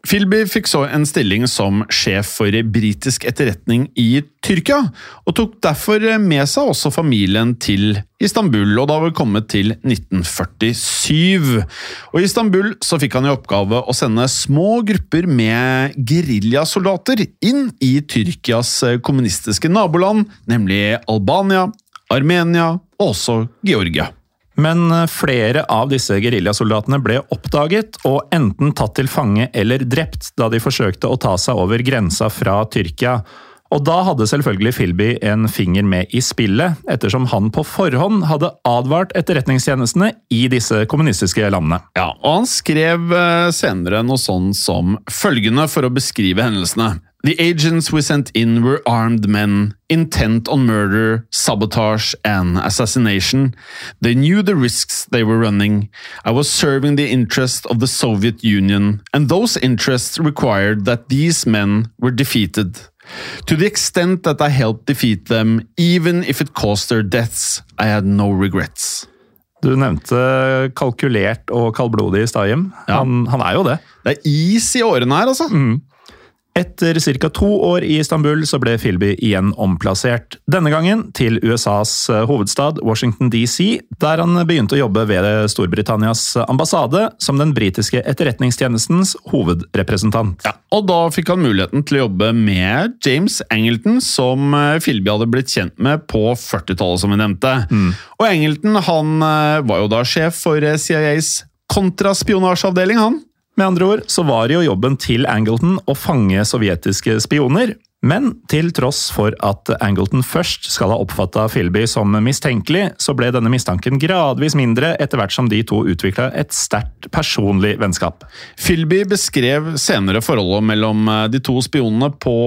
Ja, Philby fikk så en stilling som sjef for britisk etterretning i Tyrkia, og tok derfor med seg også familien til Istanbul, og da var vi kommet til 1947. Og I Istanbul så fikk han i oppgave å sende små grupper med geriljasoldater inn i Tyrkias kommunistiske naboland, nemlig Albania, Armenia og også Georgia. Men eh, flere av disse geriljasoldatene ble oppdaget og enten tatt til fange eller drept da de forsøkte å ta seg over grensa fra Tyrkia. Og da hadde selvfølgelig Philby en finger med i spillet, ettersom han på forhånd hadde advart etterretningstjenestene i disse kommunistiske landene. Ja, og han skrev eh, senere noe sånn som følgende for å beskrive hendelsene. The agents we sent in were armed men, intent on murder, sabotage and assassination. They knew the risks they were running. I was serving the interests of the Soviet Union, and those interests required that these men were defeated. To the extent that I helped defeat them, even if it caused their deaths, I had no regrets. Du nevnte kalkulert og kaldblodig i stad, Jim. Ja. Han, han er jo det. Det er is i årene her, altså. Etter ca. to år i Istanbul så ble Philby igjen omplassert. Denne gangen til USAs eh, hovedstad, Washington DC, der han begynte å jobbe ved Storbritannias ambassade som den britiske etterretningstjenestens hovedrepresentant. Ja, og da fikk han muligheten til å jobbe med James Angleton, som Filby Philby hadde blitt kjent med på 40-tallet, som vi nevnte. Og Angleton han eh, var jo da sjef for eh, CIAs kontraspionasjeavdeling, han. Med andre ord så var det jo jobben til Angleton å fange sovjetiske spioner. Men til tross for at Angleton først skal ha oppfatta Philby som mistenkelig, så ble denne mistanken gradvis mindre etter hvert som de to utvikla et sterkt personlig vennskap. Philby beskrev senere forholdet mellom eh, de to spionene på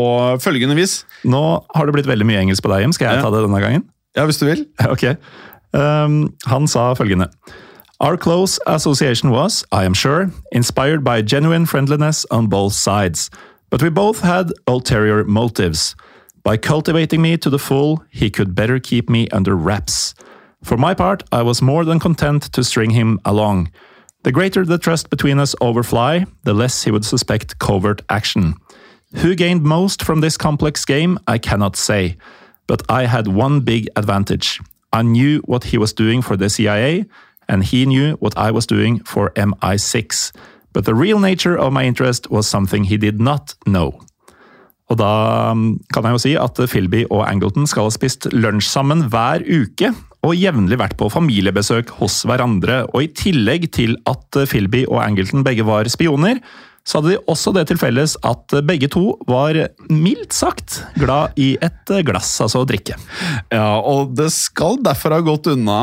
følgende vis. Nå har det blitt veldig mye engelsk på deg, Jim. Skal jeg ta det denne gangen? Ja, hvis du vil. Ok. Um, han sa følgende. Our close association was, I am sure, inspired by genuine friendliness on both sides. But we both had ulterior motives. By cultivating me to the full, he could better keep me under wraps. For my part, I was more than content to string him along. The greater the trust between us overfly, the less he would suspect covert action. Who gained most from this complex game, I cannot say. But I had one big advantage. I knew what he was doing for the CIA, and he knew what I was doing for MI6. But the real nature of my interest was something he did not know. Og da um, kan jeg jo si at Philby og Angleton skal ha spist lunsj sammen hver uke, og jevnlig vært på familiebesøk hos hverandre. Og i tillegg til at Philby og Angleton begge var spioner, så hadde de også det til felles at begge to var mildt sagt glad i et glass, altså å drikke. Ja, og det skal derfor ha gått unna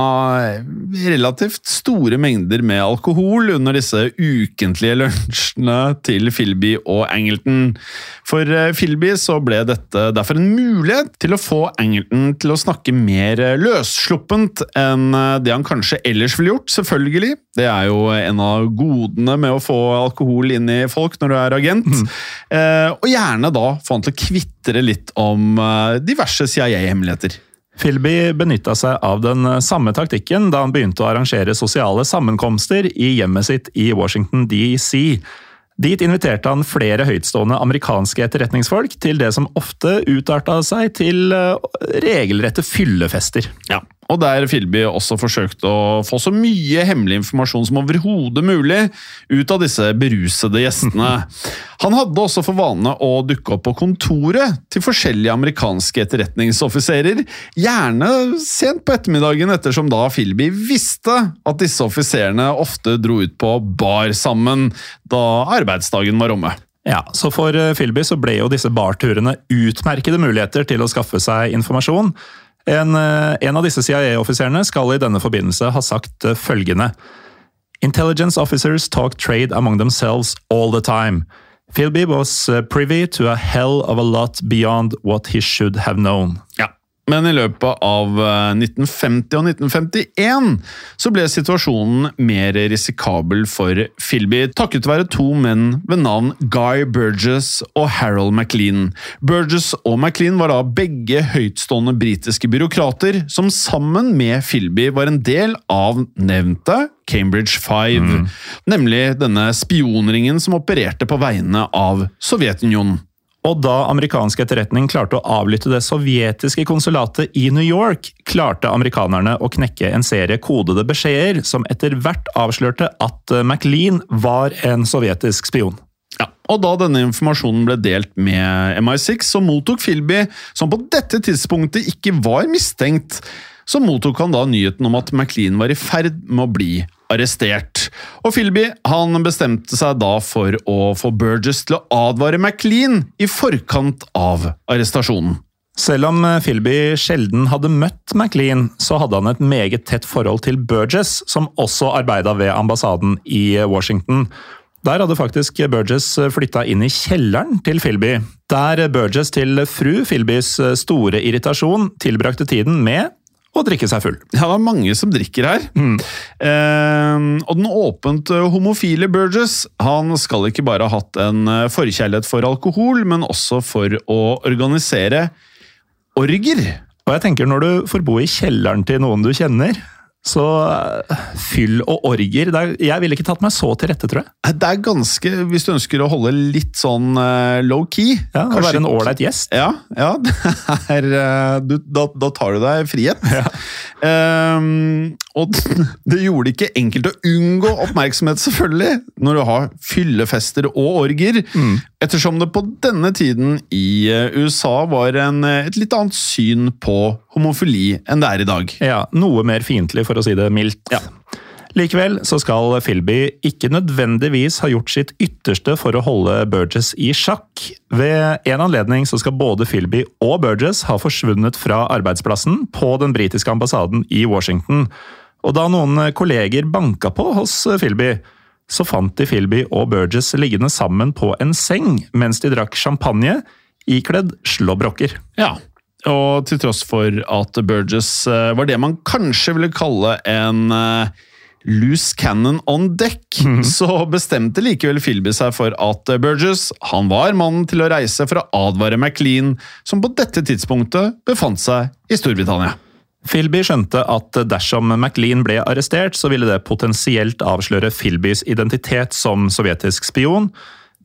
relativt store mengder med alkohol under disse ukentlige lunsjene til Philby og Angleton. For eh, Philby så ble dette derfor en mulighet til å få Angleton til å snakke mer løssluppent enn eh, det han kanskje ellers ville gjort, selvfølgelig. Det er jo en av godene med å få alkohol inn i folk når du er agent. Eh, og gjerne da få han til å kvitre litt om eh, diverse CIA-hemmeligheter. Philby benytta seg av den samme taktikken da han begynte å arrangere sosiale sammenkomster i hjemmet sitt i Washington DC. Dit inviterte han flere høytstående amerikanske etterretningsfolk til det som ofte utarta seg til eh, regelrette fyllefester. Ja, og der Filby også forsøkte å få så mye hemmelig informasjon som overhodet mulig ut av disse berusede gjestene. Han hadde også for vane å dukke opp på kontoret til forskjellige amerikanske etterretningsoffiserer, gjerne sent på ettermiddagen, ettersom da Filby visste at disse offiserene ofte dro ut på bar sammen da arbeidsdagen var omme. Ja, så For Filby Philby så ble jo disse barturene utmerkede muligheter til å skaffe seg informasjon. En, eh, en av disse CIA-offiserene skal i denne forbindelse ha sagt eh, følgende Intelligence officers talk trade among themselves all the time. Philby was uh, privy to a hell of a lot beyond what he should have known. Ja. Men i løpet av eh, 1950 og 1951 så ble situasjonen mer risikabel for Philby, takket være to menn ved navn Guy Burgess og Harold Maclean. Burgess og Maclean var da begge høytstående britiske byråkrater som sammen med Philby var en del av nevnte Cambridge Five, nemlig denne spionringen som opererte på vegne av Sovjetunionen. Og da amerikansk etterretning klarte å avlytte det sovjetiske konsulatet i New York, klarte amerikanerne å knekke en serie kodede beskjeder som etter hvert avslørte at McLean Maclean var en sovjetisk spion. Ja, og Da denne informasjonen ble delt med MI6, så mottok Philby, som på dette tidspunktet ikke var mistenkt, så mottok han da nyheten om at McLean var i ferd med å bli arrestert. Og Philby han bestemte seg da for å få Burgess til å advare McLean i forkant av arrestasjonen. Selv om Philby sjelden hadde møtt McLean, så hadde han et meget tett forhold til Burgess, som også arbeida ved ambassaden i Washington. Der hadde faktisk Burgess flytta inn i kjelleren til Philby, der Burgess til fru Philbys store irritasjon tilbrakte tiden med å drikke seg full. Ja, det er mange som drikker her. Mm. Eh, og den åpent homofile Burgess han skal ikke bare ha hatt en forkjærlighet for alkohol, men også for å organisere orger. Og jeg tenker Når du får bo i kjelleren til noen du kjenner, så eh, fyll og orger er, Jeg ville ikke tatt meg så til rette, tror jeg. Det er ganske Hvis du ønsker å holde litt sånn uh, low-key Ja, kanskje, Være en ålreit gjest. Ja, ja er, du, da, da, tar du deg frihet. Ja. Um, og det gjorde det ikke enkelt å unngå oppmerksomhet, selvfølgelig, når du har fyllefester og orger. Mm. Ettersom det på denne tiden i USA var en, et litt annet syn på homofili enn det er i dag. Ja, Noe mer fiendtlig, for å si det mildt. Ja. Likevel så skal Philby ikke nødvendigvis ha gjort sitt ytterste for å holde Burgess i sjakk. Ved en anledning så skal både Philby og Burgess ha forsvunnet fra arbeidsplassen på den britiske ambassaden i Washington. Og da noen kolleger banka på hos Philby, så fant de Philby og Burgess liggende sammen på en seng mens de drakk champagne, ikledd slåbroker. Ja, og til tross for at Burgess eh, var det man kanskje ville kalle en uh, loose cannon on deck, mm. så bestemte likevel Philby seg for at Burgess han var mannen til å reise for å advare McLean, som på dette tidspunktet befant seg i Storbritannia. Philby skjønte at dersom McLean ble arrestert, så ville det potensielt avsløre Philbys identitet som sovjetisk spion,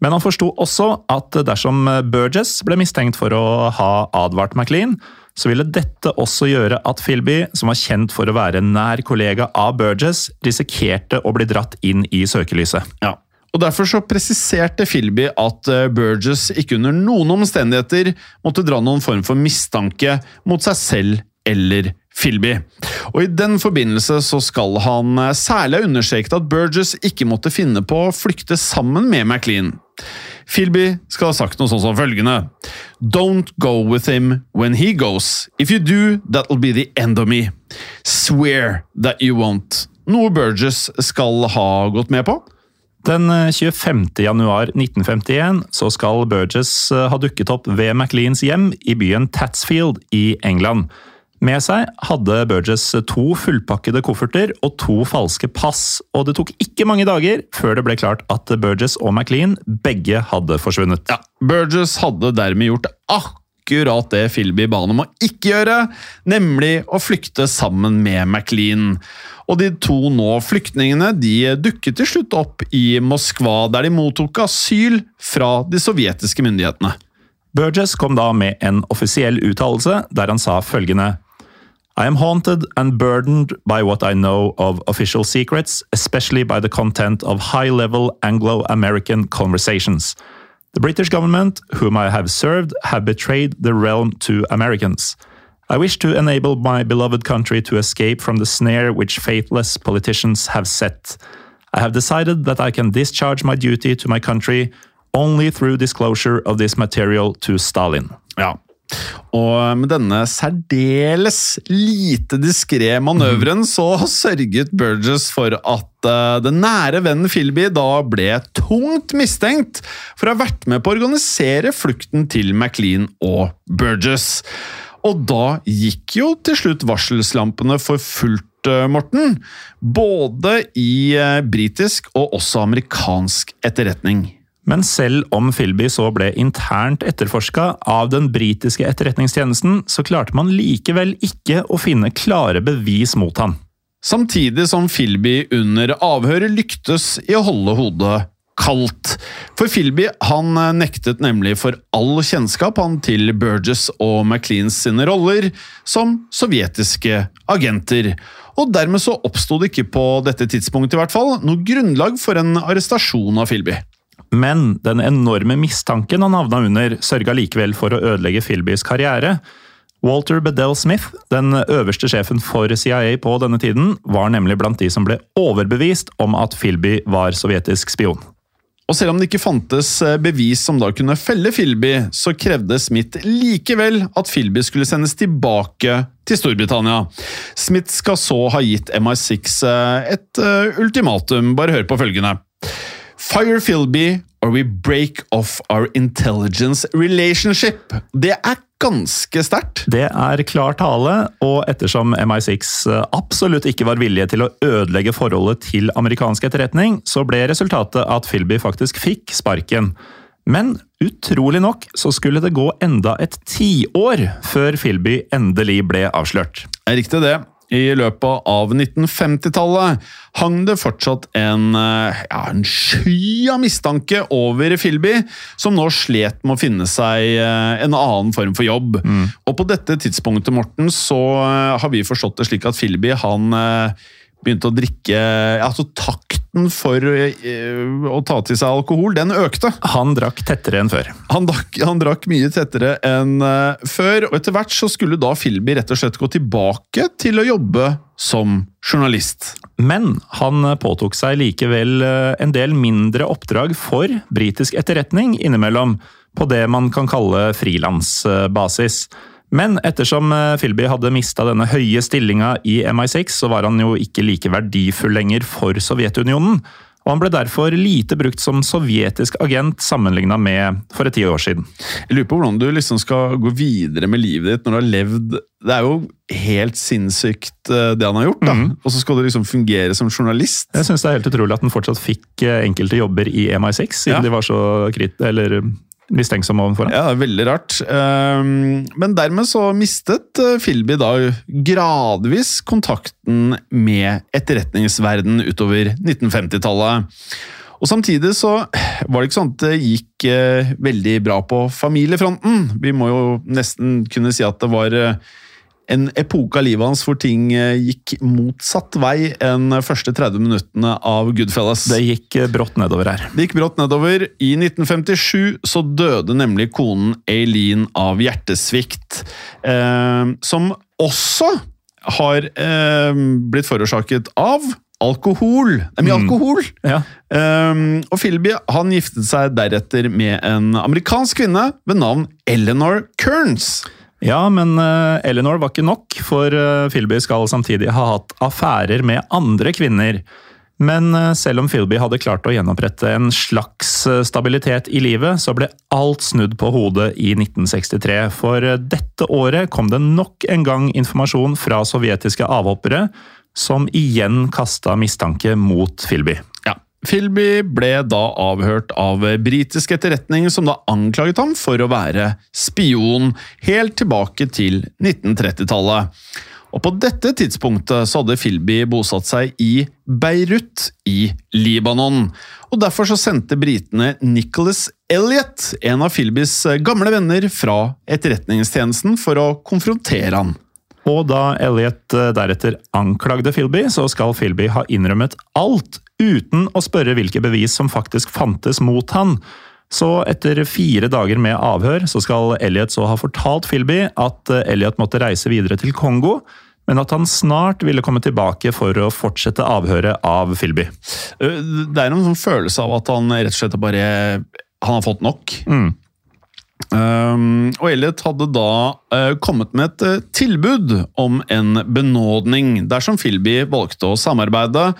men han forsto også at dersom Burgess ble mistenkt for å ha advart McLean, så ville dette også gjøre at Philby, som var kjent for å være nær kollega av Burgess, risikerte å bli dratt inn i søkelyset. Ja. Og Derfor så presiserte Philby at eh, Burgess ikke under noen omstendigheter måtte dra noen form for mistanke mot seg selv eller Philby. Og I den forbindelse så skal han eh, særlig ha understreket at Burgess ikke måtte finne på å flykte sammen med McLean. Philby skal ha sagt noe sånn som følgende Don't go with him when he goes. If you do, that'll be the end of me. Swear that you won't. Noe Burgess skal ha gått med på. Den 25. Eh, januar 1951 så skal Burgess eh, ha dukket opp ved Macleans hjem i byen Tatsfield i England. Med seg hadde Burgess to fullpakkede kofferter og to falske pass, og det tok ikke mange dager før det ble klart at Burgess og McLean begge hadde forsvunnet. Ja, Burgess hadde dermed gjort akkurat det Philby ba ham å ikke gjøre, nemlig å flykte sammen med McLean. Og de to nå flyktningene de dukket til slutt opp i Moskva, der de mottok asyl fra de sovjetiske myndighetene. Burgess kom da med en offisiell uttalelse der han sa følgende I am haunted and burdened by what I know of official secrets, especially by the content of high level Anglo American conversations. The British government, whom I have served, have betrayed the realm to Americans. I wish to enable my beloved country to escape from the snare which faithless politicians have set. I have decided that I can discharge my duty to my country only through disclosure of this material to Stalin. Ja, Og med denne særdeles lite diskré manøveren mm. så sørget Burgess for at uh, den nære vennen Philby da ble tungt mistenkt for å ha vært med på å organisere flukten til Maclean og Burgess. Og da gikk jo til slutt varselslampene for fullt, uh, Morten. Både i uh, britisk og også amerikansk etterretning. Men selv om Philby så ble internt etterforska av den britiske etterretningstjenesten, så klarte man likevel ikke å finne klare bevis mot ham. Samtidig som Philby under avhøret lyktes i å holde hodet kaldt. For Philby han nektet nemlig for all kjennskap han til Burgess og McLeans sine roller som sovjetiske agenter. Og dermed så oppsto det ikke på dette tidspunktet i hvert fall, noe grunnlag for en arrestasjon av Philby. Men den enorme mistanken han havna under, sørga likevel for å ødelegge Philbys karriere. Walter Bedell Smith, den øverste sjefen for CIA på denne tiden, var nemlig blant de som ble overbevist om at Philby var sovjetisk spion. Og selv om det ikke fantes eh, bevis som da kunne felle Philby, så krevde Smith likevel at Philby skulle sendes tilbake til Storbritannia. Smith skal så ha gitt MI6 eh, et uh, ultimatum. Bare hør på følgende. Fire Philby or we break off our intelligence relationship. Det er ganske sterkt. Det er klar tale, og ettersom MI6 absolutt ikke var villige til å ødelegge forholdet til amerikansk etterretning, så ble resultatet at Philby faktisk fikk sparken. Men utrolig nok så skulle det gå enda et tiår før Philby endelig ble avslørt. Riktig det. I løpet av 1950-tallet hang det fortsatt en, eh, ja, en sky av mistanke over Filby, som nå slet med å finne seg eh, en annen form for jobb. Mm. Og på dette tidspunktet, Morten, så eh, har vi forstått det slik at Filby han begynte å drikke altså Takten for uh, å ta til seg alkohol, den økte. Han drakk tettere enn før. Han, drakk, han drakk mye tettere enn uh, før, og etter hvert så skulle da Filby rett og slett gå tilbake til å jobbe som journalist. Men han påtok seg likevel uh, en del mindre oppdrag for britisk etterretning innimellom, på det man kan kalle frilansbasis. Men ettersom eh, Philby hadde mista denne høye stillinga i MI6, så var han jo ikke like verdifull lenger for Sovjetunionen. Og han ble derfor lite brukt som sovjetisk agent sammenligna med for et ti år siden. Jeg lurer på hvordan du liksom skal gå videre med livet ditt når du har levd Det er jo helt sinnssykt eh, det han har gjort, da. Mm. Og så skal du liksom fungere som journalist. Jeg syns det er helt utrolig at han fortsatt fikk eh, enkelte jobber i MI6, siden ja. de var så krit, eller mistenksom overfor ham. Ja, veldig rart. Ehm, men dermed så mistet eh, Philby da gradvis kontakten med etterretningsverden utover 1950-tallet. Og Samtidig så var det ikke sånn at det gikk eh, veldig bra på familiefronten. Vi må jo nesten kunne si at det var eh, en epoke av livet hans hvor ting eh, gikk motsatt vei enn første 30 minuttene av Goodfellas. Det gikk eh, brått nedover her. Det gikk brått nedover. I 1957 så døde nemlig konen Aileen av hjertesvikt, eh, som også har eh, blitt forårsaket av alkohol. Det er mye mm. alkohol! Ja. Um, og Philby han giftet seg deretter med en amerikansk kvinne ved navn Eleanor Kearns. Ja, men uh, Eleanor var ikke nok, for Philby skal samtidig ha hatt affærer med andre kvinner. Men uh, selv om Philby hadde klart å gjenopprette en slags stabilitet i livet, så ble alt snudd på hodet i 1963. For dette året kom det nok en gang informasjon fra sovjetiske avhoppere som igjen kasta mistanke mot Philby. Philby ble da avhørt av britisk etterretning, som da anklaget ham for å være spion, helt tilbake til 1930-tallet. Og På dette tidspunktet så hadde Philby bosatt seg i Beirut i Libanon. Og Derfor så sendte britene Nicholas Elliot, en av Philbys gamle venner, fra etterretningstjenesten for å konfrontere han. Og da Elliot deretter anklagde Philby, så skal Philby ha innrømmet alt uten å spørre hvilke bevis som faktisk fantes mot han. Så etter fire dager med avhør så skal Elliot så ha fortalt Philby at eh, Elliot måtte reise videre til Kongo, men at han snart ville komme tilbake for å fortsette avhøret av Philby. Eh, det er en sånn følelse av at han rett og slett bare han har fått nok. Mm. Um, og Elliot hadde da uh, kommet med et uh, tilbud om en benådning dersom Philby valgte å samarbeide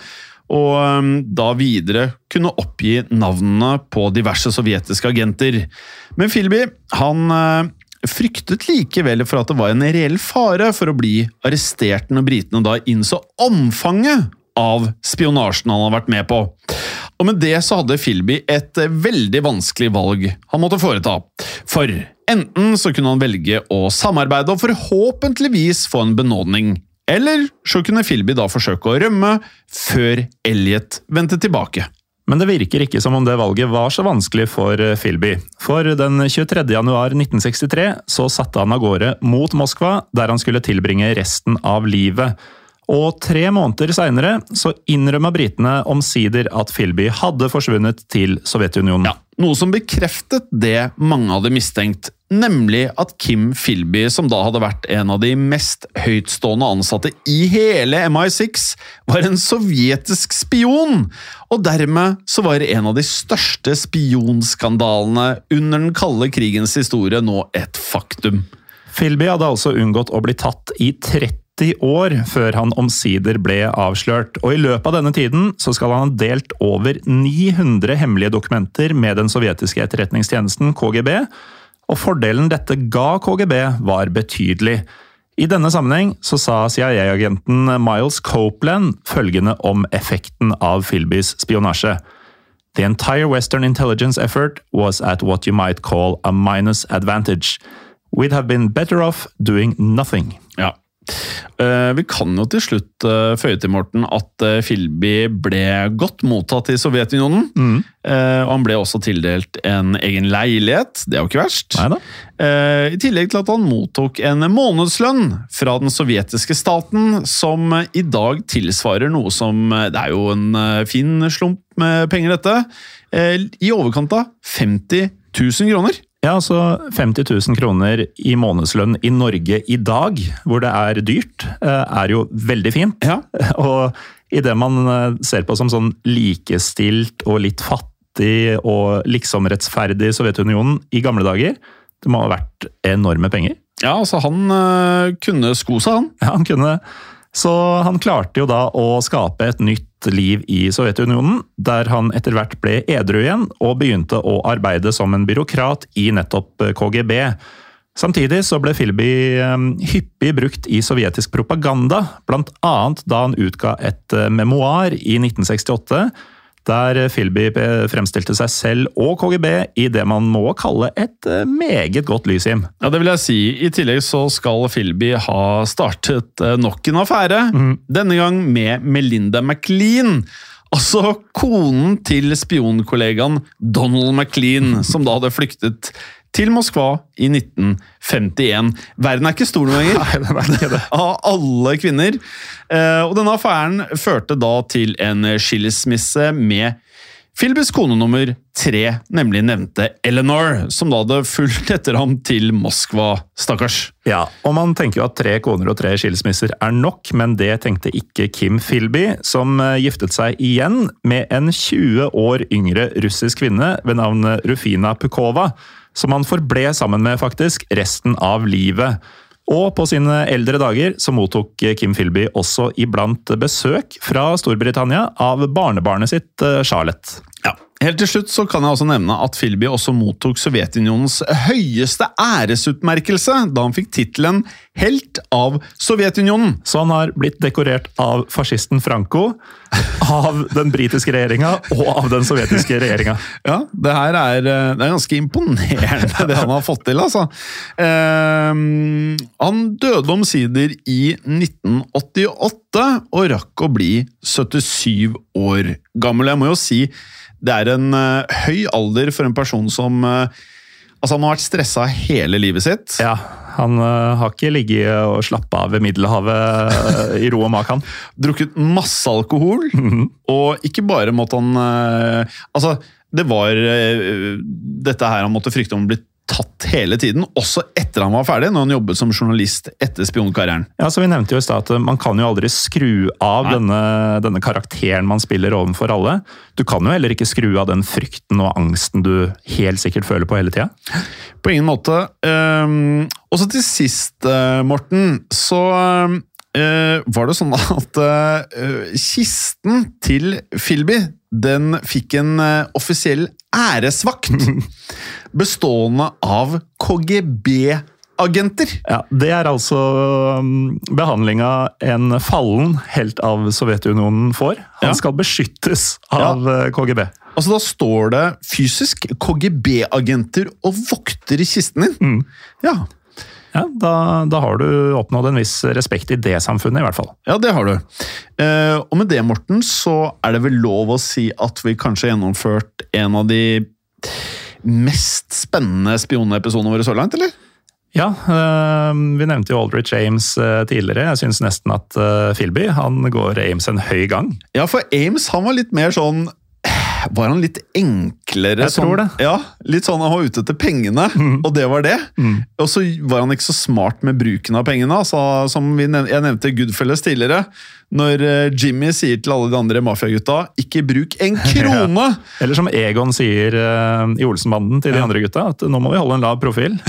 og um, da videre kunne oppgi navnene på diverse sovjetiske agenter. Men Philby han uh, fryktet likevel for at det var en reell fare for å bli arrestert når britene da innså omfanget av spionasjen han hadde vært med på. Og med det så hadde Philby et veldig vanskelig valg han måtte foreta. For enten så kunne han velge å samarbeide og forhåpentligvis få en benådning, eller så kunne Philby da forsøke å rømme før Elliot vendte tilbake. Men det virker ikke som om det valget var så vanskelig for Filby. Philby. For den 23. januar 1963 så satte han av gårde mot Moskva, der han skulle tilbringe resten av livet. Og tre måneder seinere så innrømma britene omsider at Philby hadde forsvunnet til Sovjetunionen. Ja, noe som bekreftet det mange hadde mistenkt, Nemlig at Kim Philby, som da hadde vært en av de mest høytstående ansatte i hele MI6, var en sovjetisk spion! Og dermed så var en av de største spionskandalene under den kalde krigens historie nå et faktum. Philby hadde altså unngått å bli tatt i 30 år før han omsider ble avslørt, og i løpet av denne tiden så skal han ha delt over 900 hemmelige dokumenter med den sovjetiske etterretningstjenesten KGB, og fordelen dette ga KGB var betydelig. I denne sammenheng så sa CIA-agenten Miles Copeland følgende om effekten av Philbys spionasje. The entire Western intelligence effort was at what you might call a minus advantage. We'd have been better off doing nothing. Ja. Uh, vi kan jo til slutt uh, føye til Morten at Filby ble godt mottatt i Sovjetunionen. Mm. og han ble også tildelt en egen leilighet, det er jo ikke verst. Neida. I tillegg til at han mottok en månedslønn fra den sovjetiske staten, som i dag tilsvarer noe som Det er jo en fin slump med penger, dette. I overkant av 50 000 kroner. Ja, altså 50 000 kroner i månedslønn i Norge i dag, hvor det er dyrt, er jo veldig fint. Ja. Og i det man eh, ser på som sånn likestilt og litt fattig og liksom rettferdig Sovjetunionen i gamle dager, det må ha vært enorme penger. Ja, altså han øh, kunne sko seg, han. Ja, han kunne Så han klarte jo da å skape et nytt liv i Sovjetunionen, der han etter hvert ble edru igjen og begynte å arbeide som en byråkrat i nettopp KGB. Samtidig så ble Philby hyppig brukt i sovjetisk propaganda, bl.a. da han utga et memoar i 1968 der Philby fremstilte seg selv og KGB i det man må kalle et meget godt lys, Jim. Ja, det vil jeg si. I tillegg så skal Philby ha startet nok en affære. Denne gang med Melinda McLean. Altså konen til spionkollegaen Donald McLean, som da hadde flyktet til Moskva i 1951. Verden er ikke stor noen ganger. Nei, den er ikke det. Av alle kvinner. Eh, Og denne affæren førte da til en skilsmisse med Philbys kone nummer tre, nemlig nevnte Eleanor, som da hadde fulgt etter ham til Moskva, stakkars. Ja, og man tenker jo at tre koner og tre skilsmisser er nok, men det tenkte ikke Kim Philby, som eh, giftet seg igjen med en 20 år yngre russisk kvinne ved navn Rufina Pukova, som han forble sammen med faktisk resten av livet. Og på sine eldre dager så mottok Kim Philby også iblant besøk fra Storbritannia av barnebarnet sitt eh, Charlotte. Ja. Helt til slutt så kan jeg også nevne at Philby også mottok Sovjetunionens høyeste æresutmerkelse da han fikk tittelen Helt av Sovjetunionen. Så han har blitt dekorert av fascisten Franco, av den britiske regjeringa og av den sovjetiske regjeringa. Ja, det her er, eh, det er ganske imponerende det han har fått til, altså. Ehm, han døde omsider i 1988 og rakk å bli 77 år gammel. Jeg må jo si det er en uh, høy alder for en person som uh, Altså, han har vært stressa hele livet sitt. Ja, han uh, har ikke ligget og slappa av ved Middelhavet i ro og mak, han. Drukket masse alkohol, og ikke bare måtte han Altså, det var dette her han måtte frykte om å bli tatt hele tiden, også etter han var ferdig, når han jobbet som journalist etter spionkarrieren. Ja, så Vi nevnte jo i stad at man kan jo aldri skru av denne, denne karakteren man spiller overfor alle. Du kan jo heller ikke skru av den frykten og angsten du helt sikkert føler på hele tida. På ingen måte. Um, og så til sist, uh, Morten, så uh, var det sånn at uh, kisten til Filby den fikk en uh, offisiell æresvakt bestående av KGB-agenter. Ja, Det er altså um, behandlinga en fallen helt av Sovjetunionen får. Han Ja. skal beskyttes av ja. KGB. Altså Da står det fysisk KGB-agenter og vokter i kisten din. Ja, Ja, da, da har du oppnådd en viss respekt i det samfunnet, i hvert fall. Ja, det har du. Eh, og med det, Morten, så er det vel lov å si at vi kanskje har gjennomført en av de mest spennende spionepisodene våre så langt, eller? Ja, øh, vi nevnte jo Aldrich Ames øh, tidligere. Jeg syns nesten at øh, Philby han går Ames en høy gang. Ja, for Ames han var litt mer sånn Var han litt enklere? Jeg tror det. Mm. Ja, Litt sånn han var ute etter pengene, og det var det. Og så var han ikke så smart med bruken av pengene. Altså, som vi nev jeg nevnte Goodfellas tidligere. Når eh, Jimmy sier til alle de andre mafiagutta 'ikke bruk en krone'! Eller som Egon sier uh, i Olsenbanden til de andre gutta, at nå må vi holde en lav profil.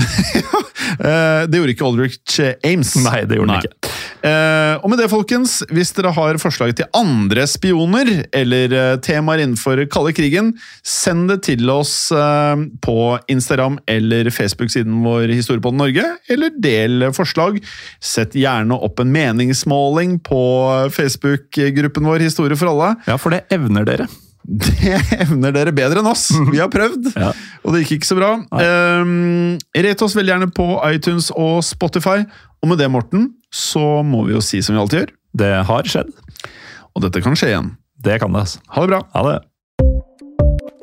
Eh, det gjorde ikke Aldrich Ames. Nei, det gjorde han ikke. Eh, og med det, folkens, hvis dere har forslag til andre spioner eller eh, temaer innenfor kalde krigen, send det til oss eh, på Instagram eller Facebook-siden vår Historiepodden Norge, eller del forslag. Sett gjerne opp en meningsmåling på Facebook-gruppen vår Historie for alle. Ja, for det evner dere. Det evner dere bedre enn oss. Vi har prøvd, Ja. og det gikk ikke så bra. Um, Rate oss veldig gjerne på iTunes og Spotify. Og med det, Morten, så må vi jo si som vi alltid gjør. Det har skjedd. Og dette kan skje igjen. Det kan det, altså. Ha det bra. Ha det.